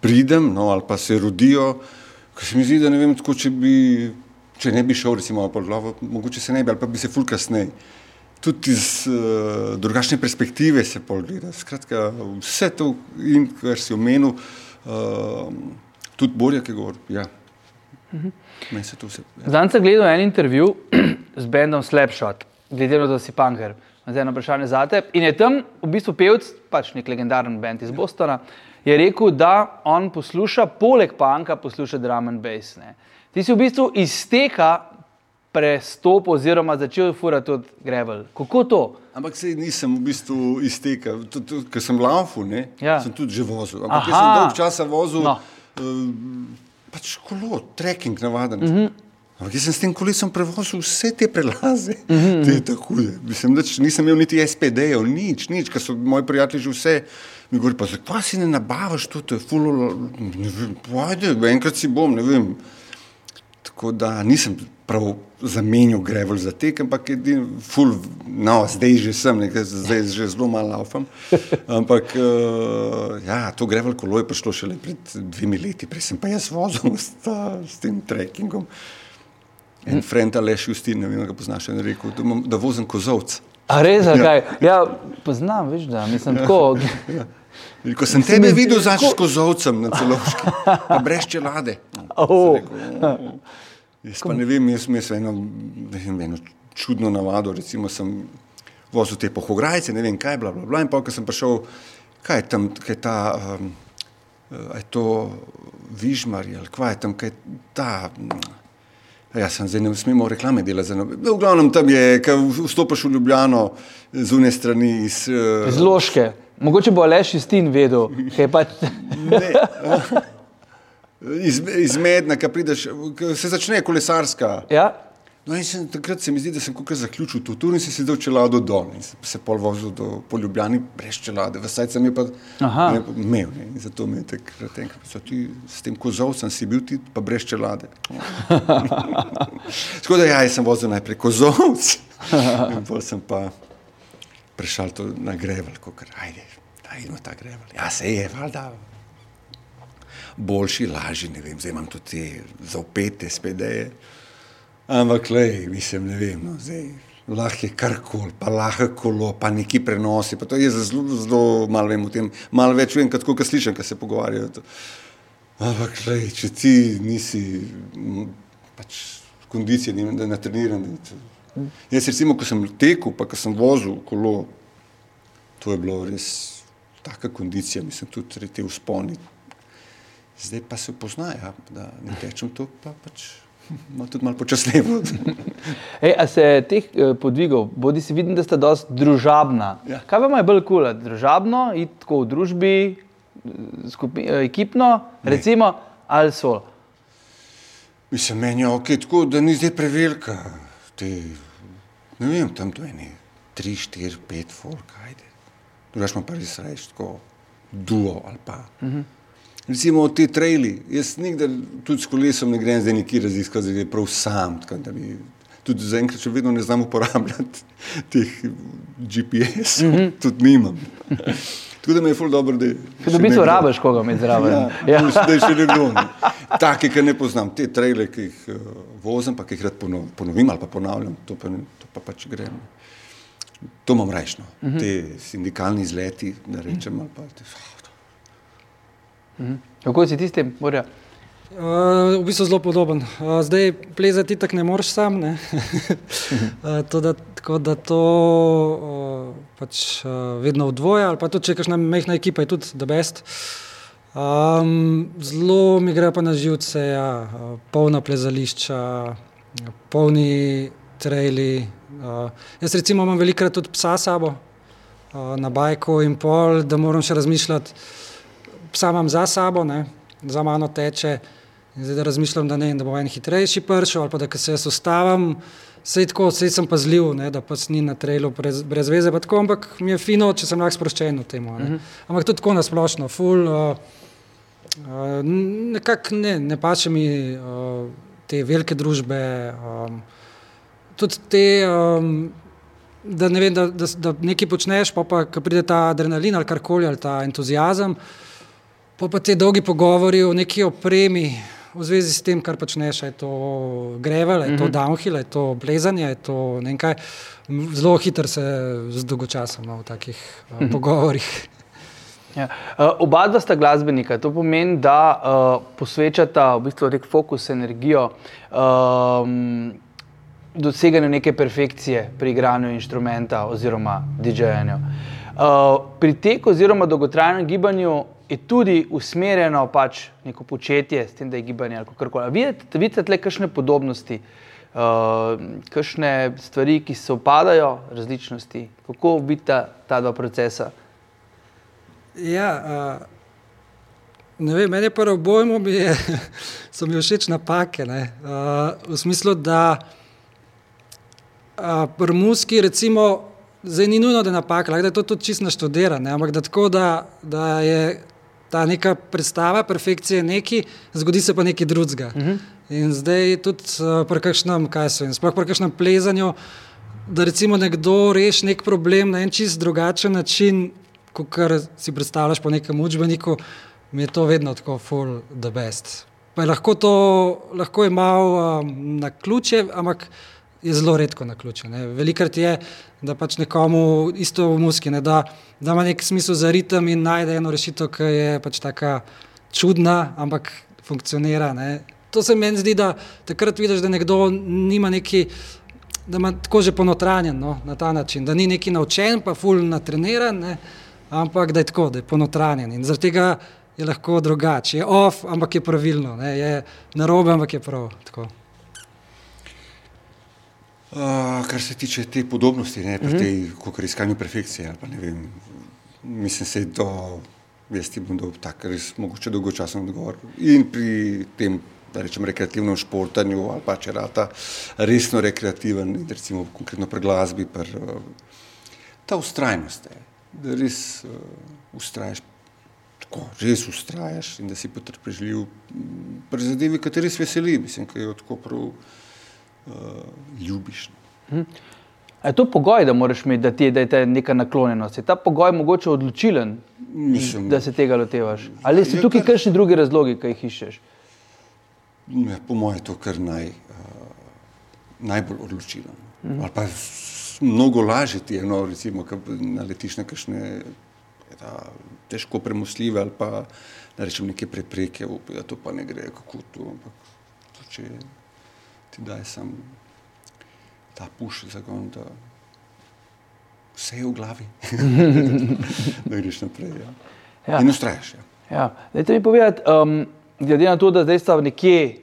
pridem, no, ali pa se rodijo, ker se mi zdi, da ne vem, tako, če bi, če ne bi šel, recimo, po glavo, mogoče se ne bi, ali pa bi se ful kasneje. Tudi iz uh, drugačne perspektive se pogleda. Skratka, vse to, in, kar si omenil, uh, tudi bolje, ki govori. Ja. Mhm. Ja. Zdaj sem gledal en intervju z bendom Slapshot, glede na to, da si punker. Zdaj eno vprašanje za te. In je tam v bistvu pevc, pač nek legendaren bend iz Bostona, je rekel, da on posluša, poleg punka, posluša drum and bass. Ne. Ti si v bistvu izteka prestop oziroma začel furati tudi grevel. Kako to? Ampak se nisem v bistvu iztekel, ker sem laufu, ja. sem tudi že vozil. Ampak jaz sem dolg časa vozil, no. uh, pač kolo, trekking navaden. Mm -hmm. Ampak jaz sem s tem kolesom prevozil vse te prelaze, mm -hmm. te tako, mislim, da nisem imel niti SPD-jev, nič, nič, ker so moji prijatelji že vse Mi govori, pa zakaj si ne nabavaš to, to je fulo, ne vem, pojde, enkrat si bom, ne vem. Tako da nisem prav zamenjal grevel za tek, ampak je ful, no, zdaj že sem, nekaj, zdaj že zelo malo laufam. Ampak uh, ja, to grevel kolo je prišlo šele pred dvemi leti, prej sem pa jaz vozil s, ta, s tem trekkingom. En hm. friend Aleš Justin, ne vem, ga poznaš, je rekel, da, da vozim kozovc. A res? Ja. ja, poznam, veš, da mislim tako. Ja. Ko sem tebe videl, začel s kozovcem na celoški, pa brez čelade. Oh. Jaz pa ne vem, jaz sem eno, eno čudno navado, recimo sem vozil te pohograjce, ne vem kaj, bla, bla, bla, in pa, ko sem prišel, kaj je tam, kaj je ta, um, je to Vižmar, ali kaj je tam, kaj je ta, ja, sem zdaj ne smemo reklame delati za nove. V glavnem tam je, ko vstopiš v Ljubljano z une strani iz... Uh, iz Loške. Mogoče bo Aleš iz Tin vedel, kaj pa... ne, iz, izmedna, ki prideš, se začne kolesarska. Ja. No in sem, takrat se mi zdi, da sem kukaj zaključil to tur in si sedel čelado dol in se pol vozil do Poljubljani brez čelade. V sajce mi je pa imel in zato mi je takrat enkrat, so ti s tem kozovcem si bil ti pa brez čelade. Tako da ja, jaz sem vozil najprej kozovc in potem sem pa prešal to na grevel, kot ajde, ajde, ta grevel. Ja, se je, valjda boljši, lažji, ne vem, zdaj imam tudi te zaupete spedeje. Ampak, le, mislim, ne vem, no, zdaj lahko je karkoli, pa lahko kolo, pa neki prenosi, pa to je zelo, zelo malo vem o tem, malo več vem, kot ko slišim, kaj se pogovarjajo. Ampak, le, če ti nisi pač kondicije, da ne treniram. Jaz recimo, ko sem tekel, pa ko sem vozil kolo, to je bilo res taka kondicija, mislim, tudi te vzponi, zdaj pa se poznajo, ja, da ne tečem to, pa pač ima tudi malo počasneje. A se teh eh, podvigov, bodi si vidim, da ste dosti družabna. Ja. Kaj vam je bolj kul, cool? družabno, iti tako v družbi, skupi, eh, ekipno, ne. recimo, ali so? Mislim, meni je ok, tako da ni zdaj prevelika. Te, ne vem, tam to je ne, tri, štiri, pet, folk, ajde. Drugač pa res reči, tako duo ali pa. Uh mhm. -huh. Recimo ti traili, jaz nikdar tudi s kolesom ne grem zdaj neki raziskati, da je prav sam. Tako, da bi, tudi zaenkrat še vedno ne znam uporabljati teh GPS, mm -hmm. tudi nimam. Tako da mi je ful dobro, da je. Da bi to rabiš, koga mi zraven. Ja, ja. Da je še nekdo. Ne. Take, ki ne poznam, te traile, ki jih uh, vozim, pa ki jih rad ponov, ponovim ali pa ponavljam, to pa, to pa pač grem. To imam rajšno. Mm -hmm. Te sindikalni izleti, da rečem, ali pa te. Oh, Mhm. Kako si ti s tem, Morja? Uh, v bistvu zelo podoben. Uh, zdaj plezati tako ne moreš sam. Ne? uh, to, da, tako da to uh, pač, uh, vedno v dvoje, ali pa tudi če kakšna mehna ekipa je tudi the best. Um, zelo mi gre pa na živce, ja, uh, polna plezališča, polni traili. Uh, jaz recimo imam velikrat tudi psa sabo uh, na bajku in pol, da moram še razmišljati psa imam za sabo, ne, za mano teče. Zdaj, da razmišljam, da, ne, da bo en hitrejši pršel ali pa da se jaz ustavim. Sej tako, sej sem pazljiv, ne, da pač ni na trailu brez, brez veze, tako, ampak mi je fino, če sem lahko sproščen v tem. Uh mhm. -huh. Ampak tudi tako nasplošno, ful. Uh, uh, nekako ne, ne pače mi uh, te velike družbe. Um, tudi te, um, da ne vem, da, da, da nekaj počneš, pa pa pride ta adrenalin ali karkoli, ali ta entuzijazem. Pa pa te dolgi pogovori o neki opremi v zvezi s tem, kar počneš, je to grevel, je to mhm. downhill, je to plezanje, je to nekaj. Zelo hitro se zdolgočasam no, v takih uh, pogovorih. Ja. Uh, oba dva sta glasbenika, to pomeni, da uh, posvečata v bistvu nek fokus, energijo um, doseganju neke perfekcije pri igranju inštrumenta oziroma DJ-janju. Uh, pri teku oziroma dolgotrajnem gibanju je tudi usmerjeno pač neko početje, s tem, da je gibanje ali kar koli. Vidite, vidite tle kakšne podobnosti, uh, kakšne stvari, ki se opadajo, različnosti, kako vidite ta dva procesa? Ja, uh... Ne vem, meni je prvo bojmo, mi je, so mi všeč napake. Uh, v smislu, da uh, pri muski, recimo, zdaj ni nujno, da je napaka, da je to tudi čisto naštudirano, ampak da tako, da, da je ta neka predstava perfekcije neki, zgodi se pa nekaj drugega. Uh -huh. In zdaj tudi uh, pri kakšnem, kaj se jim, sploh pri kakšnem plezanju, da recimo nekdo reši nek problem na en čist drugačen način, kot si predstavljaš po nekem učbeniku, mi je to vedno tako full the best. Pa je lahko to, lahko je malo um, na ključe, ampak je zelo redko na ključe. Velikrat je, da pač nekomu isto v muski, ne, da, da ima nek smisel za ritem in najde eno rešitev, ki je pač tako čudna, ampak funkcionira. Ne. To se meni zdi, da takrat vidiš, da nekdo nima neki. Da ima tako že ponotranjen no, na ta način, da ni neki naučen, pa fulno natreniran, ne, ampak da je tako, da je ponotranjen. In zaradi tega je lahko drugače, je off, ampak je pravilno, ne, je narobe, ampak je prav. Tako. Uh, kar se tiče te podobnosti, ne, pri uh -huh. tej iskanju perfekcije, pa ne vem, mislim, se do, jaz ti bom dal tak, res mogoče dolgočasen odgovor. In pri tem, da rečem, rekreativnem športanju, ali pa če rata resno rekreativen, recimo konkretno pri glasbi, pr, uh, ta ustrajnost je, da res uh, ustraješ, tako, res ustrajaš in da si potrpežljiv pri zadevi, kateri se veseli, mislim, ker je tako prav ljubiš. Hm. Je to pogoj, da moraš imeti, da ti je, da je neka naklonjenost? Je ta pogoj mogoče odločilen, Mislim, da se tega lotevaš? Ali so tukaj kar, kakšni drugi razlogi, ki jih iščeš? Ne, po mojem je to kar naj, uh, najbolj odločilen. Mm. Ali pa mnogo lažje ti je, no, recimo, ko naletiš na kakšne težko premostljive ali pa da rečem neke prepreke, da to pa ne gre, kako to. Ampak to, če ti daj sam ta puš zagon, da vse je v glavi, da greš naprej. Ja. Ja. In ustraješ. Ja. Ja. Dajte mi povedati, um, glede na to, da zdaj sta nekje,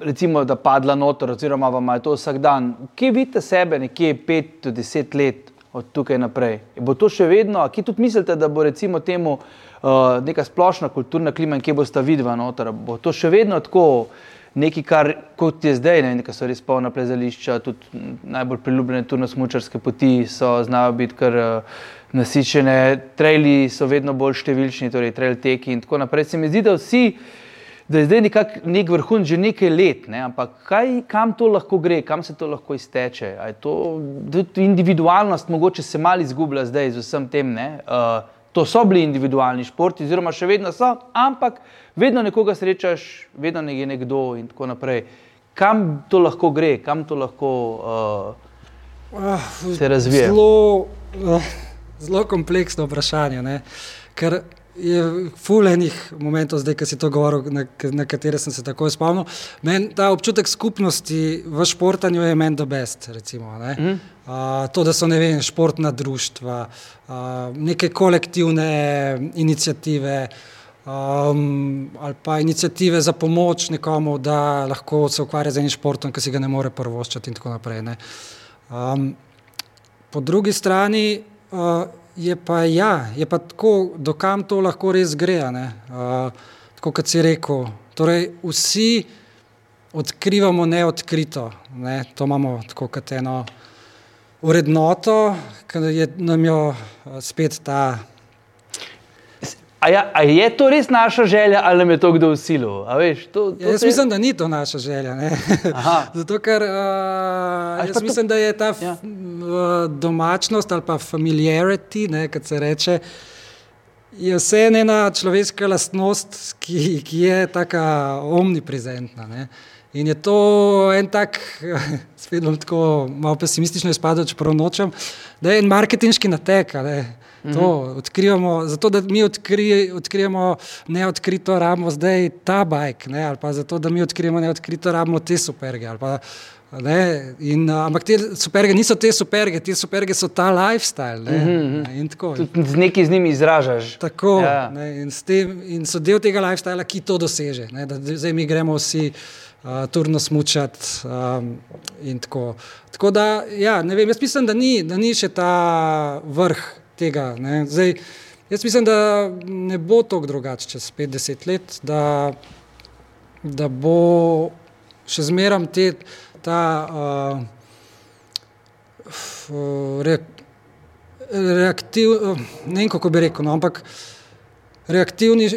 recimo, da padla noter, oziroma vam je to vsak dan, kje vidite sebe nekje pet do deset let od tukaj naprej? Bo to še vedno, ki tudi mislite, da bo recimo temu uh, neka splošna kulturna klima in kje bo sta vidva noter, bo to še vedno tako? Nekaj, kar kot je zdaj, ne, nekaj so res polna plezališča, tudi najbolj priljubljene turno-smučarske poti so znajo biti kar uh, nasičene, traili so vedno bolj številčni, torej trail teki in tako naprej. Se mi zdi, da vsi, da je zdaj nekak, nek vrhun že nekaj let, ne, ampak kaj, kam to lahko gre, kam se to lahko izteče? To, individualnost mogoče se mal izgublja zdaj z vsem tem. Ne, uh, To so bili individualni športi, oziroma še vedno so, ampak vedno nekoga srečaš, vedno je nekdo in tako naprej. Kam to lahko gre, kam to lahko uh, se razvija? Zelo, uh, zelo kompleksno vprašanje. Ne? Ker je fulejnih momentov, zdaj, ki si to govoril, na, na katere sem se tako spomnil. Men, ta občutek skupnosti v športanju je meni do best. Recimo, mm -hmm. uh, to, da so ne vem, športna društva, uh, neke kolektivne inicijative. Um, ali pa inicijative za pomoč nekomu, da lahko se ukvarja z enim športom, ki si ga ne more prvoščati, in tako naprej. Um, po drugi strani, uh, je pa, ja, je pa tako, dokam to lahko res gre. Uh, tako kot si rekel. Torej, vsi odkrivamo neodkrito. Ne? To imamo tako kot eno urednoto, ki je nam jo spet ta A, ja, a je to res naša želja, ali nam je to kdo usilil? Veš, to, to ja, jaz te... mislim, da ni to naša želja. Zato, ker uh, jaz mislim, to... da je ta ja. Domačnost ali pa familiarity, kot se reče, je vse ena človeška lastnost, ki, ki je tako omniprezentna. Ne? In je to en tak, spet bom tako malo pesimistično izpadel, čeprav nočem, da je en marketinški natek. To mhm. odkrivamo, zato da mi odkri, odkrijemo neodkrito ramo zdaj ta bajk, ne, ali pa zato da mi odkrijemo neodkrito ramo te superge. Pa, ne, in, ampak te superge niso te superge, te superge so ta lifestyle. Ne, mm -hmm. Z neki z njimi izražaš. Tako, ja. ne, in, tem, in so del tega lifestyla, ki to doseže. Ne, zdaj mi gremo vsi. Uh, turno smučati. Um, tako. tako da, ja, ne vem, jaz mislim, da ni, da ni še ta vrh tega. Zdaj, jaz mislim, da ne bo to drugače čez 50 let, da, da bo še zmeraj te, ta uh, re, reaktiv, ne vem kako bi rekel, no, ampak reaktivni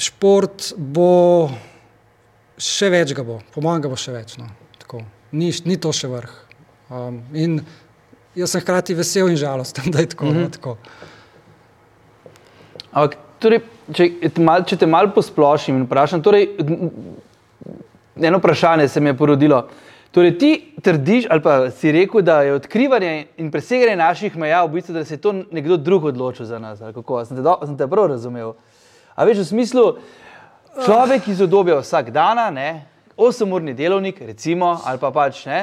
šport bo še več ga bo, po mojem ga bo še več. No, tako. ni, ni to še vrh. Um, in jaz sem hkrati vesel in žalosten, da je tako. Mm -hmm. tako. Ampak, torej, če, te mal, če te malo posplošim in vprašam, torej, eno vprašanje se mi je porodilo. Torej, ti trdiš, ali pa si rekel, da je odkrivanje in preseganje naših meja v bistvu, da se je to nekdo drug odločil za nas. Sem te, do, sem te prav razumel? A veš v smislu, človek iz obdobja vsak dan, osemurni delovnik, recimo, ali pa pač ne,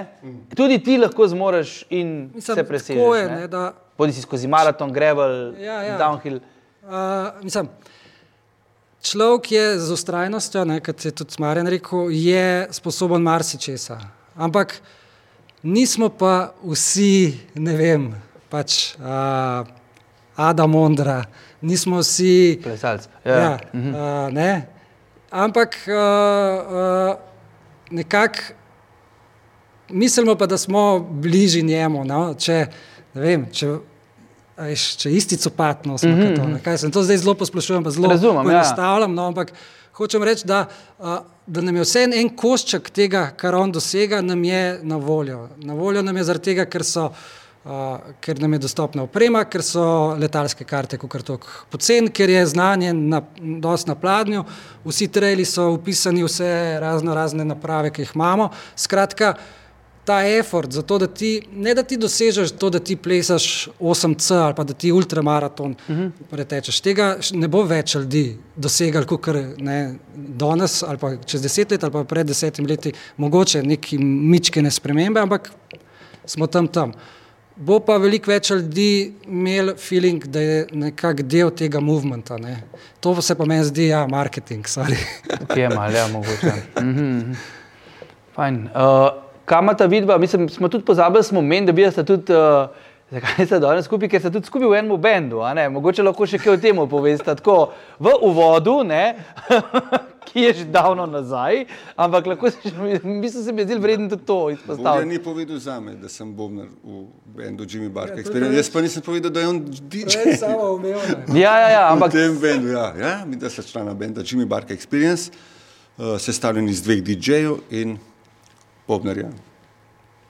tudi ti lahko zmoriš in Mislim, se presežeš. Bodi si skozi maraton, grevel, ja, ja. downhill. Uh, mislim, človek je z ustrajnostjo, kot je tudi Marjan rekel, je sposoben marsičesa. Ampak nismo pa vsi, ne vem, pač uh, Adam Ondra, nismo vsi. Plesalci. Ja. Ja, mhm. uh, ne. Ampak uh, uh, nekako mislimo pa, da smo bližji njemu. No? Če, vem, če, veš, če isti copatno smo. Mm -hmm. to, sem to zdaj zelo posplošujem, pa zelo ja. poenostavljam. Ja. No, ampak hočem reči, da. Da nam je vse en košček tega, kar on dosega, nam je na voljo. Na voljo nam je zaradi tega, ker, so, uh, ker nam je dostopna oprema, ker so letalske karte, kot je pocen, ker je znanje na, dosti na pladnju, vsi trajli so upisani, vse razno razne naprave, ki jih imamo. Skratka, ta effort za to, da ti ne da ti dosežeš to, da ti plesaš 8C ali pa da ti ultramaraton uh mhm. -huh. pretečeš. Tega ne bo več ljudi dosegali, kot ne danes ali pa čez deset let ali pa pred desetimi leti, mogoče neki mičkene spremembe, ampak smo tam tam. Bo pa veliko več ljudi imel feeling, da je nekako del tega movementa. Ne. To se pa meni zdi, ja, marketing. Kje je malo, ja, mogoče. Mm -hmm. Fajn. Uh, kam ta vidba, mislim, smo tudi pozabili, smo meni, da bi se tudi, uh, zakaj ste danes skupaj, ker ste tudi skupaj v enem bendu, mogoče lahko še kaj o tem poveste, tako v uvodu, ne, ki je že davno nazaj, ampak lahko se še, mislim, se mi je zdel vreden tudi to izpostaviti. Ja, ni povedal za me, da sem bobnar v bendu Jimmy Barker ja, Experience, jaz pa nisem povedal, da je on DJ. Samo umel. Ja, ja, ja, ampak. V tem bendu, ja, ja, mi da se člana benda Jimmy Barker Experience, uh, sestavljen iz dveh DJ-jev in Bobnerja,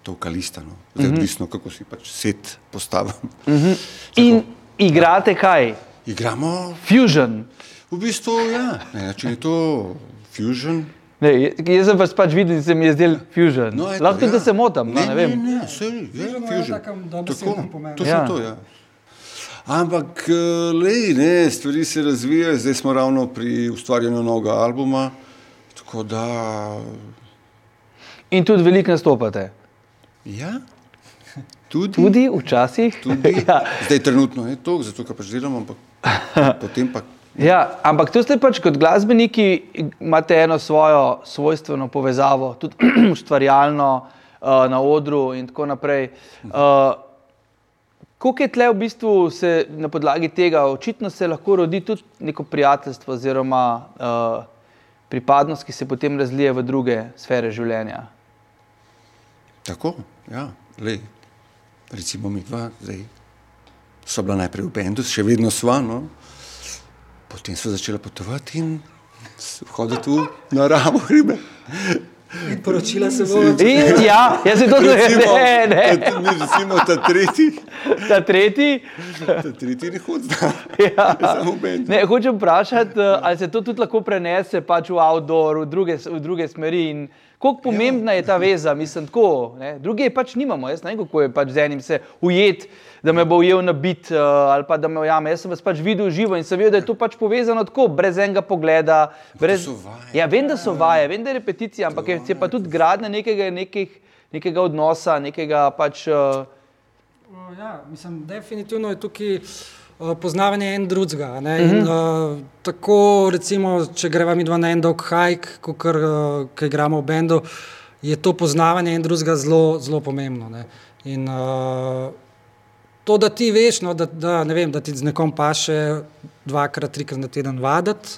to kalista, no. zdaj uh mhm. -huh. odvisno, kako si pač set postavim. Uh mhm. -huh. In igrate kaj? Igramo Fusion. V bistvu, ja, ne, če je to Fusion. Ne, jaz sem pač, pač videl, da se mi je zdel Fusion. No, eto, Lahko tudi, ja. da se motam, no, ne, ne, ne vem. Ne, ne, se, je, Fusion. Tako, to ja. to, ja. Ampak, eh, lej, ne, stvari se razvijajo, zdaj smo ravno pri ustvarjanju novega albuma, tako da In tudi veliko nastopate. Ja, tudi. Tudi včasih. Tudi. ja. Zdaj, trenutno je to, zato pač delamo, ampak potem pa. Ja, ampak tu ste pač kot glasbeniki, imate eno svojo svojstveno povezavo, tudi ustvarjalno uh, na odru in tako naprej. Uh, Kako je tle v bistvu se na podlagi tega, očitno se lahko rodi tudi neko prijateljstvo oziroma uh, pripadnost, ki se potem razlije v druge sfere življenja? Tako, ja, le. Recimo mi dva, zdaj so bila najprej v bendu, še vedno sva, no. Potem so začela potovati in hoditi v naravo hribe. In poročila se bo zgodila. Ja, jaz se to zavedam. Ne, ne. Mi recimo ta tretji. Ta tretji. Ta tretji ne hodi zdaj. Ja. Ne, hočem vprašati, eh, ali se to tudi lahko prenese pač v outdoor, v druge, v druge smeri. In, Kako pomembna je ta veza, mislim, tako. Ne? Druge pač nimamo, jaz ne vem, kako je pač z enim se ujet, da me bo ujel na bit uh, ali pa da me ujame. Jaz sem vas pač videl živo in sem videl, da je to pač povezano tako, brez enega pogleda. Brez... Ja, vem, da so vaje, vem, da je repeticija, ampak je, je pa tudi gradnja nekega, nekih, nekega odnosa, nekega pač. Uh... Ja, mislim, definitivno je tukaj. Eh, poznavanje en drugega. Mm -hmm. uh, tako, recimo, če gremo mi dva na en dolg hajk, kot uh, igramo v bendu, je to poznavanje en drugega zelo, zelo pomembno. Ne? In uh, to, da ti veš, no, da, da, vem, da ti z nekom paše dvakrat, trikrat na teden vaditi,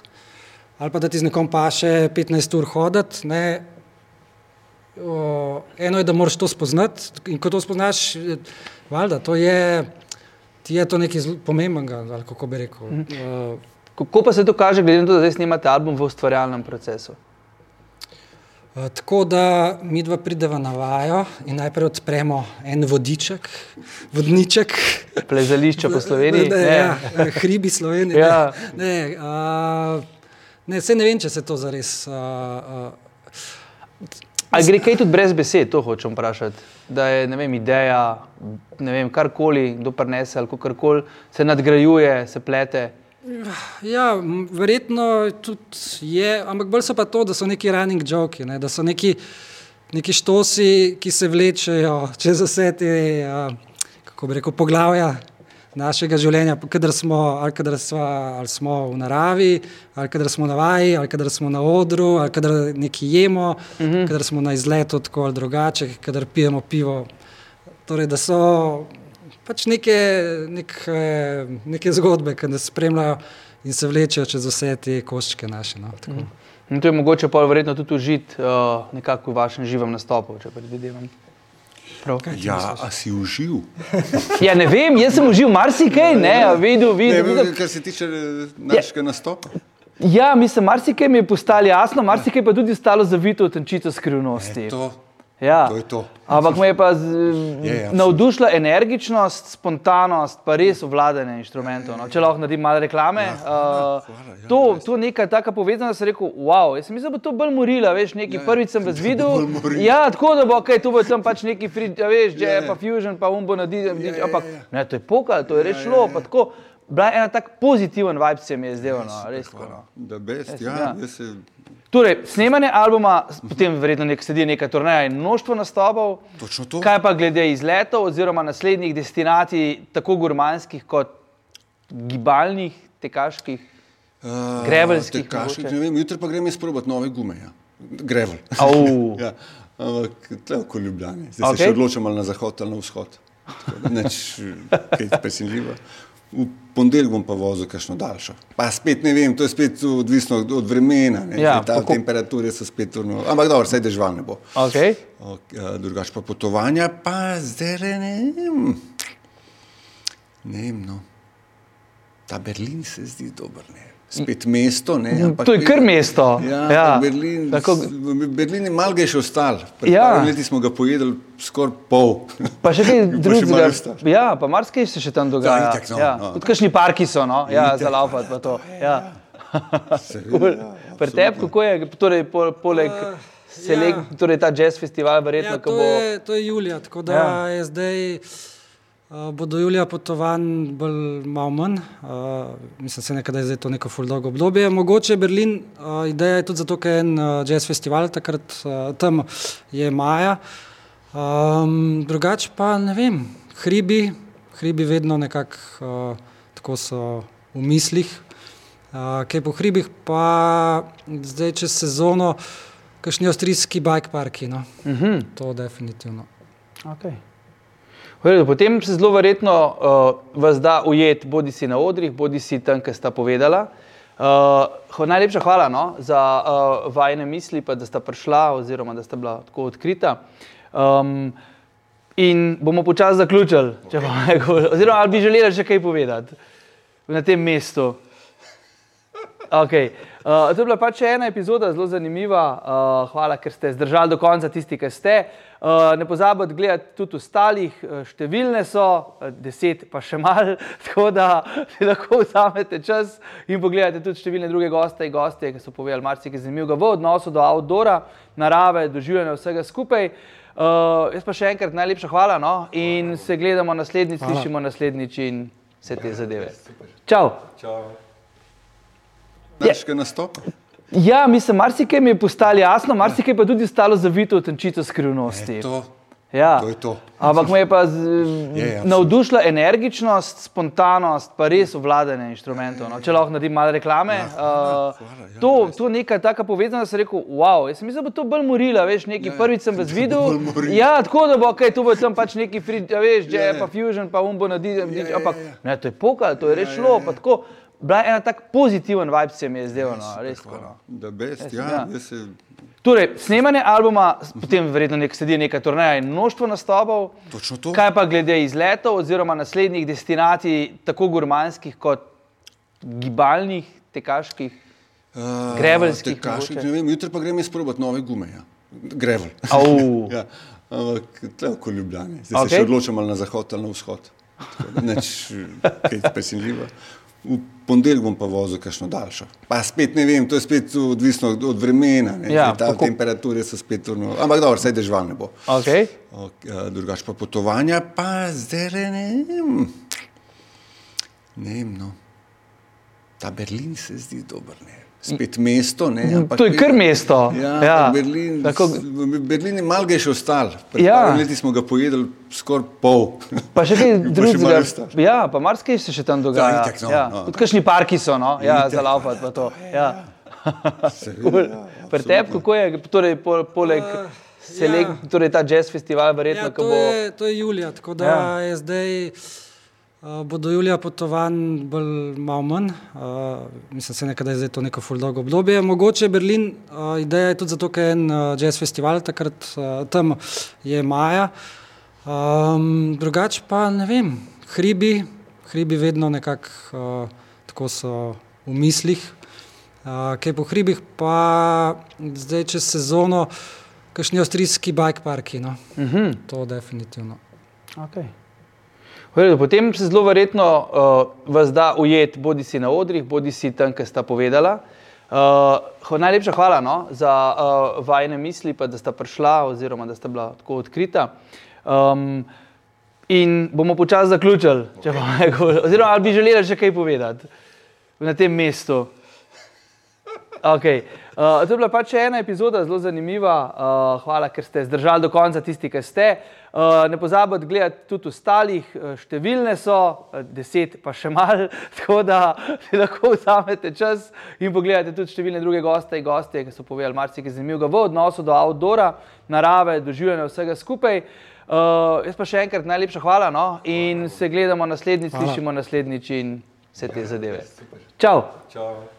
ali pa da ti z nekom paše 15 ur hoditi. Uh, eno je, da moraš to spoznati in ko to spoznaš, valjda, to je ti je to nekaj pomembnega, ali kako bi rekel. -hmm. uh, Kako pa se to kaže, glede na to, da zdaj snimate album v ustvarjalnem procesu? Uh, tako da mi dva prideva na vajo in najprej odpremo en vodiček, vodniček. Plezališče po Sloveniji. Ne, ne, ja, hribi Slovenije. Ja. Ne, ne, uh, ne, ne vem, če se to zares. Uh, uh, Ali gre kaj tudi brez besed, to hočem vprašati? Da je ne vem, ideja, ne vem, karkoli, kdo prenese ali karkoli se nadgrajuje, se plete. Ja, verjetno tudi je, ampak bolj so pa to, da so neki running joki, ne, da so neki, neki štosi, ki se vlečejo čez vse te, kako bi rekel, poglavja našega življenja, kadar smo, ali kadar smo, ali smo v naravi, ali kadar smo na vaji, ali kadar smo na odru, ali kadar nekaj jemo, uh -huh. kadar smo na izletu tako ali drugače, kadar pijemo pivo. Torej, da so pač neke, neke, neke zgodbe, ki nas spremljajo in se vlečejo čez vse te koščke naše. No, uh -huh. In to je mogoče pa verjetno tudi užiti uh, nekako v vašem živem nastopu, če predvidevam. Prav, ja, a si uživ? ja, ne vem, jaz sem uživ marsikaj, ne, videl, videl. Ne, videl. Kar se tiče eh, našega ja. nastopa. Ja, mislim, marsikaj mi je postalo jasno, marsikaj pa tudi ostalo zavito v tenčico skrivnosti. E, to. Ja. To je to. Ampak me je pa z, je, je, navdušila energičnost, spontanost, pa res obvladanje inštrumentov. No. Če lahko naredim malo reklame. Ja, uh, hvala, ja, to je neka taka povezana, da sem rekel, wow, jaz sem mislil, da bo to bolj morila, veš, neki ja, prvič sem vas videl. Ja, tako da bo, okay, tu bo tam pač neki free, ja, veš, že ja, ja. pa fusion, pa umbo na DJ, ja, ja, ampak ja, ja. ne, to je pokal, to je res šlo, ja, ja, ja. pa tako. Bila je ena tako pozitiven vibe, se mi je zdelo, no, res. No. Da, best, ja, ja. Torej, snemanje albuma, potem verjetno nek, sledi neka turnaja in množstvo nastopov. Kaj pa glede izletov oziroma naslednjih destinacij, tako gurmanskih kot gibalnih, tekaških, uh, grevelskih? Tekaških, ne vem, jutri pa grem izprobati nove gume. Ja. Grevel. ja, ampak tle oko Ljubljane. Zdaj okay. se še odločam ali na zahod ali na vzhod. Neč, kaj je presenljivo. Ponedeljek bom pa vozil kakšno daljšo. Pa spet ne vem, to je spet odvisno od, vremena. Ja, ta kako... temperature so spet urno. Ampak dobro, saj dežval ne bo. Okay. Drugač pa potovanja, pa zdaj ne vem. Ne vem, no. Ta Berlin se zdi dober. Ne spet mesto. Ne, mhm, to je kar mesto. Ja, ja. Berlin, Tako... Berlin je malo še ostal. Pred ja. leti smo ga pojedli skoraj pol. Pa še kaj drugega. Ja, pa marsikaj se še tam dogaja. Ja, no, ja. no, Tudi kakšni parki so, no? ja, za laufat pa to. Ja. cool. Pri tebi, kako je, torej, po, poleg uh, selek, ja. torej ta jazz festival, verjetno, ja, to, bo... je, to je julija, tako da ja. je zdaj. Uh, bo do julija potovan bolj malo manj, uh, mislim, se nekaj, da je zdaj to neko fuldo obdobje. Mogoče Berlin, uh, ideja je tudi zato, ker je en uh, jazz festival, takrat uh, tam je maja. Um, drugač pa ne vem, hribi, hribi vedno nekako uh, tako so v mislih. Uh, kaj po hribih pa zdaj čez sezono, kakšni avstrijski bike parki, no? uh mhm. -huh. to definitivno. Okay. Potem se zelo verjetno uh, vas da ujet, bodi si na odrih, bodi si tam, kjer sta povedala. Uh, najlepša hvala no, za uh, vajne misli, pa, da sta prišla, oziroma da sta bila tako odkrita. Um, in bomo počasi zaključili, če bomo rekli, oziroma ali bi želeli še kaj povedati na tem mestu. Okay. Uh, to je bila pač ena epizoda, zelo zanimiva. Uh, hvala, ker ste zdržali do konca, tisti, ki ste. Uh, ne pozabite gledati tudi ostalih, številne so, deset pa še malo, tako da si lahko vzamete čas in pogledate tudi številne druge goste in goste, ki so povedali marsikaj zanimivega v odnosu do outdoora, narave, doživljanja vsega skupaj. Uh, jaz pa še enkrat najlepša hvala no? in se gledamo naslednjič, slišimo naslednjič in vse te zadeve. Čau! Čau. Težko nastopa. Ja, mislim, marsikaj mi je postalo jasno, marsikaj pa tudi ostalo zavito v tenčico skrivnosti. E, to. Ja. To je to. Ampak me je pa z, je, je, navdušila energičnost, spontanost, pa res obvladanje inštrumentov. No. Če lahko naredim malo reklame. Ja, hvala, uh, hvala, ja, to, to neka taka povezana, da sem rekel, wow, jaz sem mislil, da bo to bolj morila, veš, neki ja, prvič sem vas videl. Ja, tako da bo, ok, tu bo tam pač neki free, ja, veš, že ja, pa fusion, pa umbo na DJ, ja, ampak ja, ja. ne, to je pokal, to je res šlo, pa tako. Bila je ena tako pozitiven vibe, se mi je zdelo. No, res, no. Da, best, ja, ja. Se... Torej, snemanje albuma, potem verjetno nek, sledi neka turnaja in množstvo nastopov. Točno to. Kaj pa glede izletov oziroma naslednjih destinacij, tako gurmanskih kot gibalnih, tekaških? Uh, Greveljskih tekaških, mogoče? ne vem, jutri pa grem izprobati nove gume. Ja. Grevel. Ja. Ampak tle v Ljubljani. Zdaj okay. se še odločam ali na zahod ali na vzhod. Tako Nič kaj presenljivo. V ponedeljek bom pa vozil kakšno daljšo. Pa spet ne vem, to je spet odvisno od, vremena. Ne, Ja, ta kako- temperature so spet urno. Ampak dobro, saj dežval ne bo. Okay. Ok, a, Drugač pa potovanja, pa zdaj ne vem. Ne vem, no. Ta Berlin se zdi dober. Ne. Spet mesto. Ne, ampak To je kar mesto. Ja, Ja. ja. Berlin, Tako- v Berlin je malo še ostal. Pred Ja. ja. leti smo ga pojedli skoraj pol. Pa še kaj drugega. Ja, pa marsikaj se še tam dogaja. Ja, itak, no, ja. no. Tudi kakšni parki so, no? ja, za laufat pa to. Ja. Seveda, Cool. ja, Pri tebi, kako je, torej, po, poleg Uh, selek, ja. torej ta jazz festival, verjetno, Ja, to, bo. je, to je julija, tako da Ja. ja. je zdaj. Uh, bo do julija potovanj bolj malo manj, uh, mislim, se nekaj, da je zdaj to neko fuldolgo obdobje. Mogoče je Berlin, uh, ideja je tudi zato, ker je en uh, jazz festival, takrat uh, tam je maja. Um, drugače pa ne vem, hribi, hribi vedno nekako uh, tako so v mislih. Uh, kaj po hribih, pa zdaj čez sezono, kakšni avstrijski bike parki. No? Uh -huh. To definitivno. okay. Potem se zelo verjetno uh, vas da ujet, bodi si na odrih, bodi si tam, kjer sta povedala. Uh, najlepša hvala no, za uh, vajne misli, pa da sta prišla, oziroma da sta bila tako odkrita. Um, in bomo počasi zaključili, če bomo rekli, oziroma ali bi želeli še kaj povedati na tem mestu. Okay. Uh, to je bila pač ena epizoda, zelo zanimiva. Uh, hvala, ker ste zdržali do konca, tisti, ki ste. Uh, ne pozabite gledati tudi ostalih, uh, številne so, uh, deset pa še malo, tako da si lahko vzamete čas in pogledate tudi številne druge goste in goste, ki so povedali marsikaj zanimivega v odnosu do outdora, narave, doživljanja vsega skupaj. Uh, jaz pa še enkrat najlepša hvala no? in se gledamo naslednjič, slišimo naslednjič in vse te zadeve. Čau! Čau.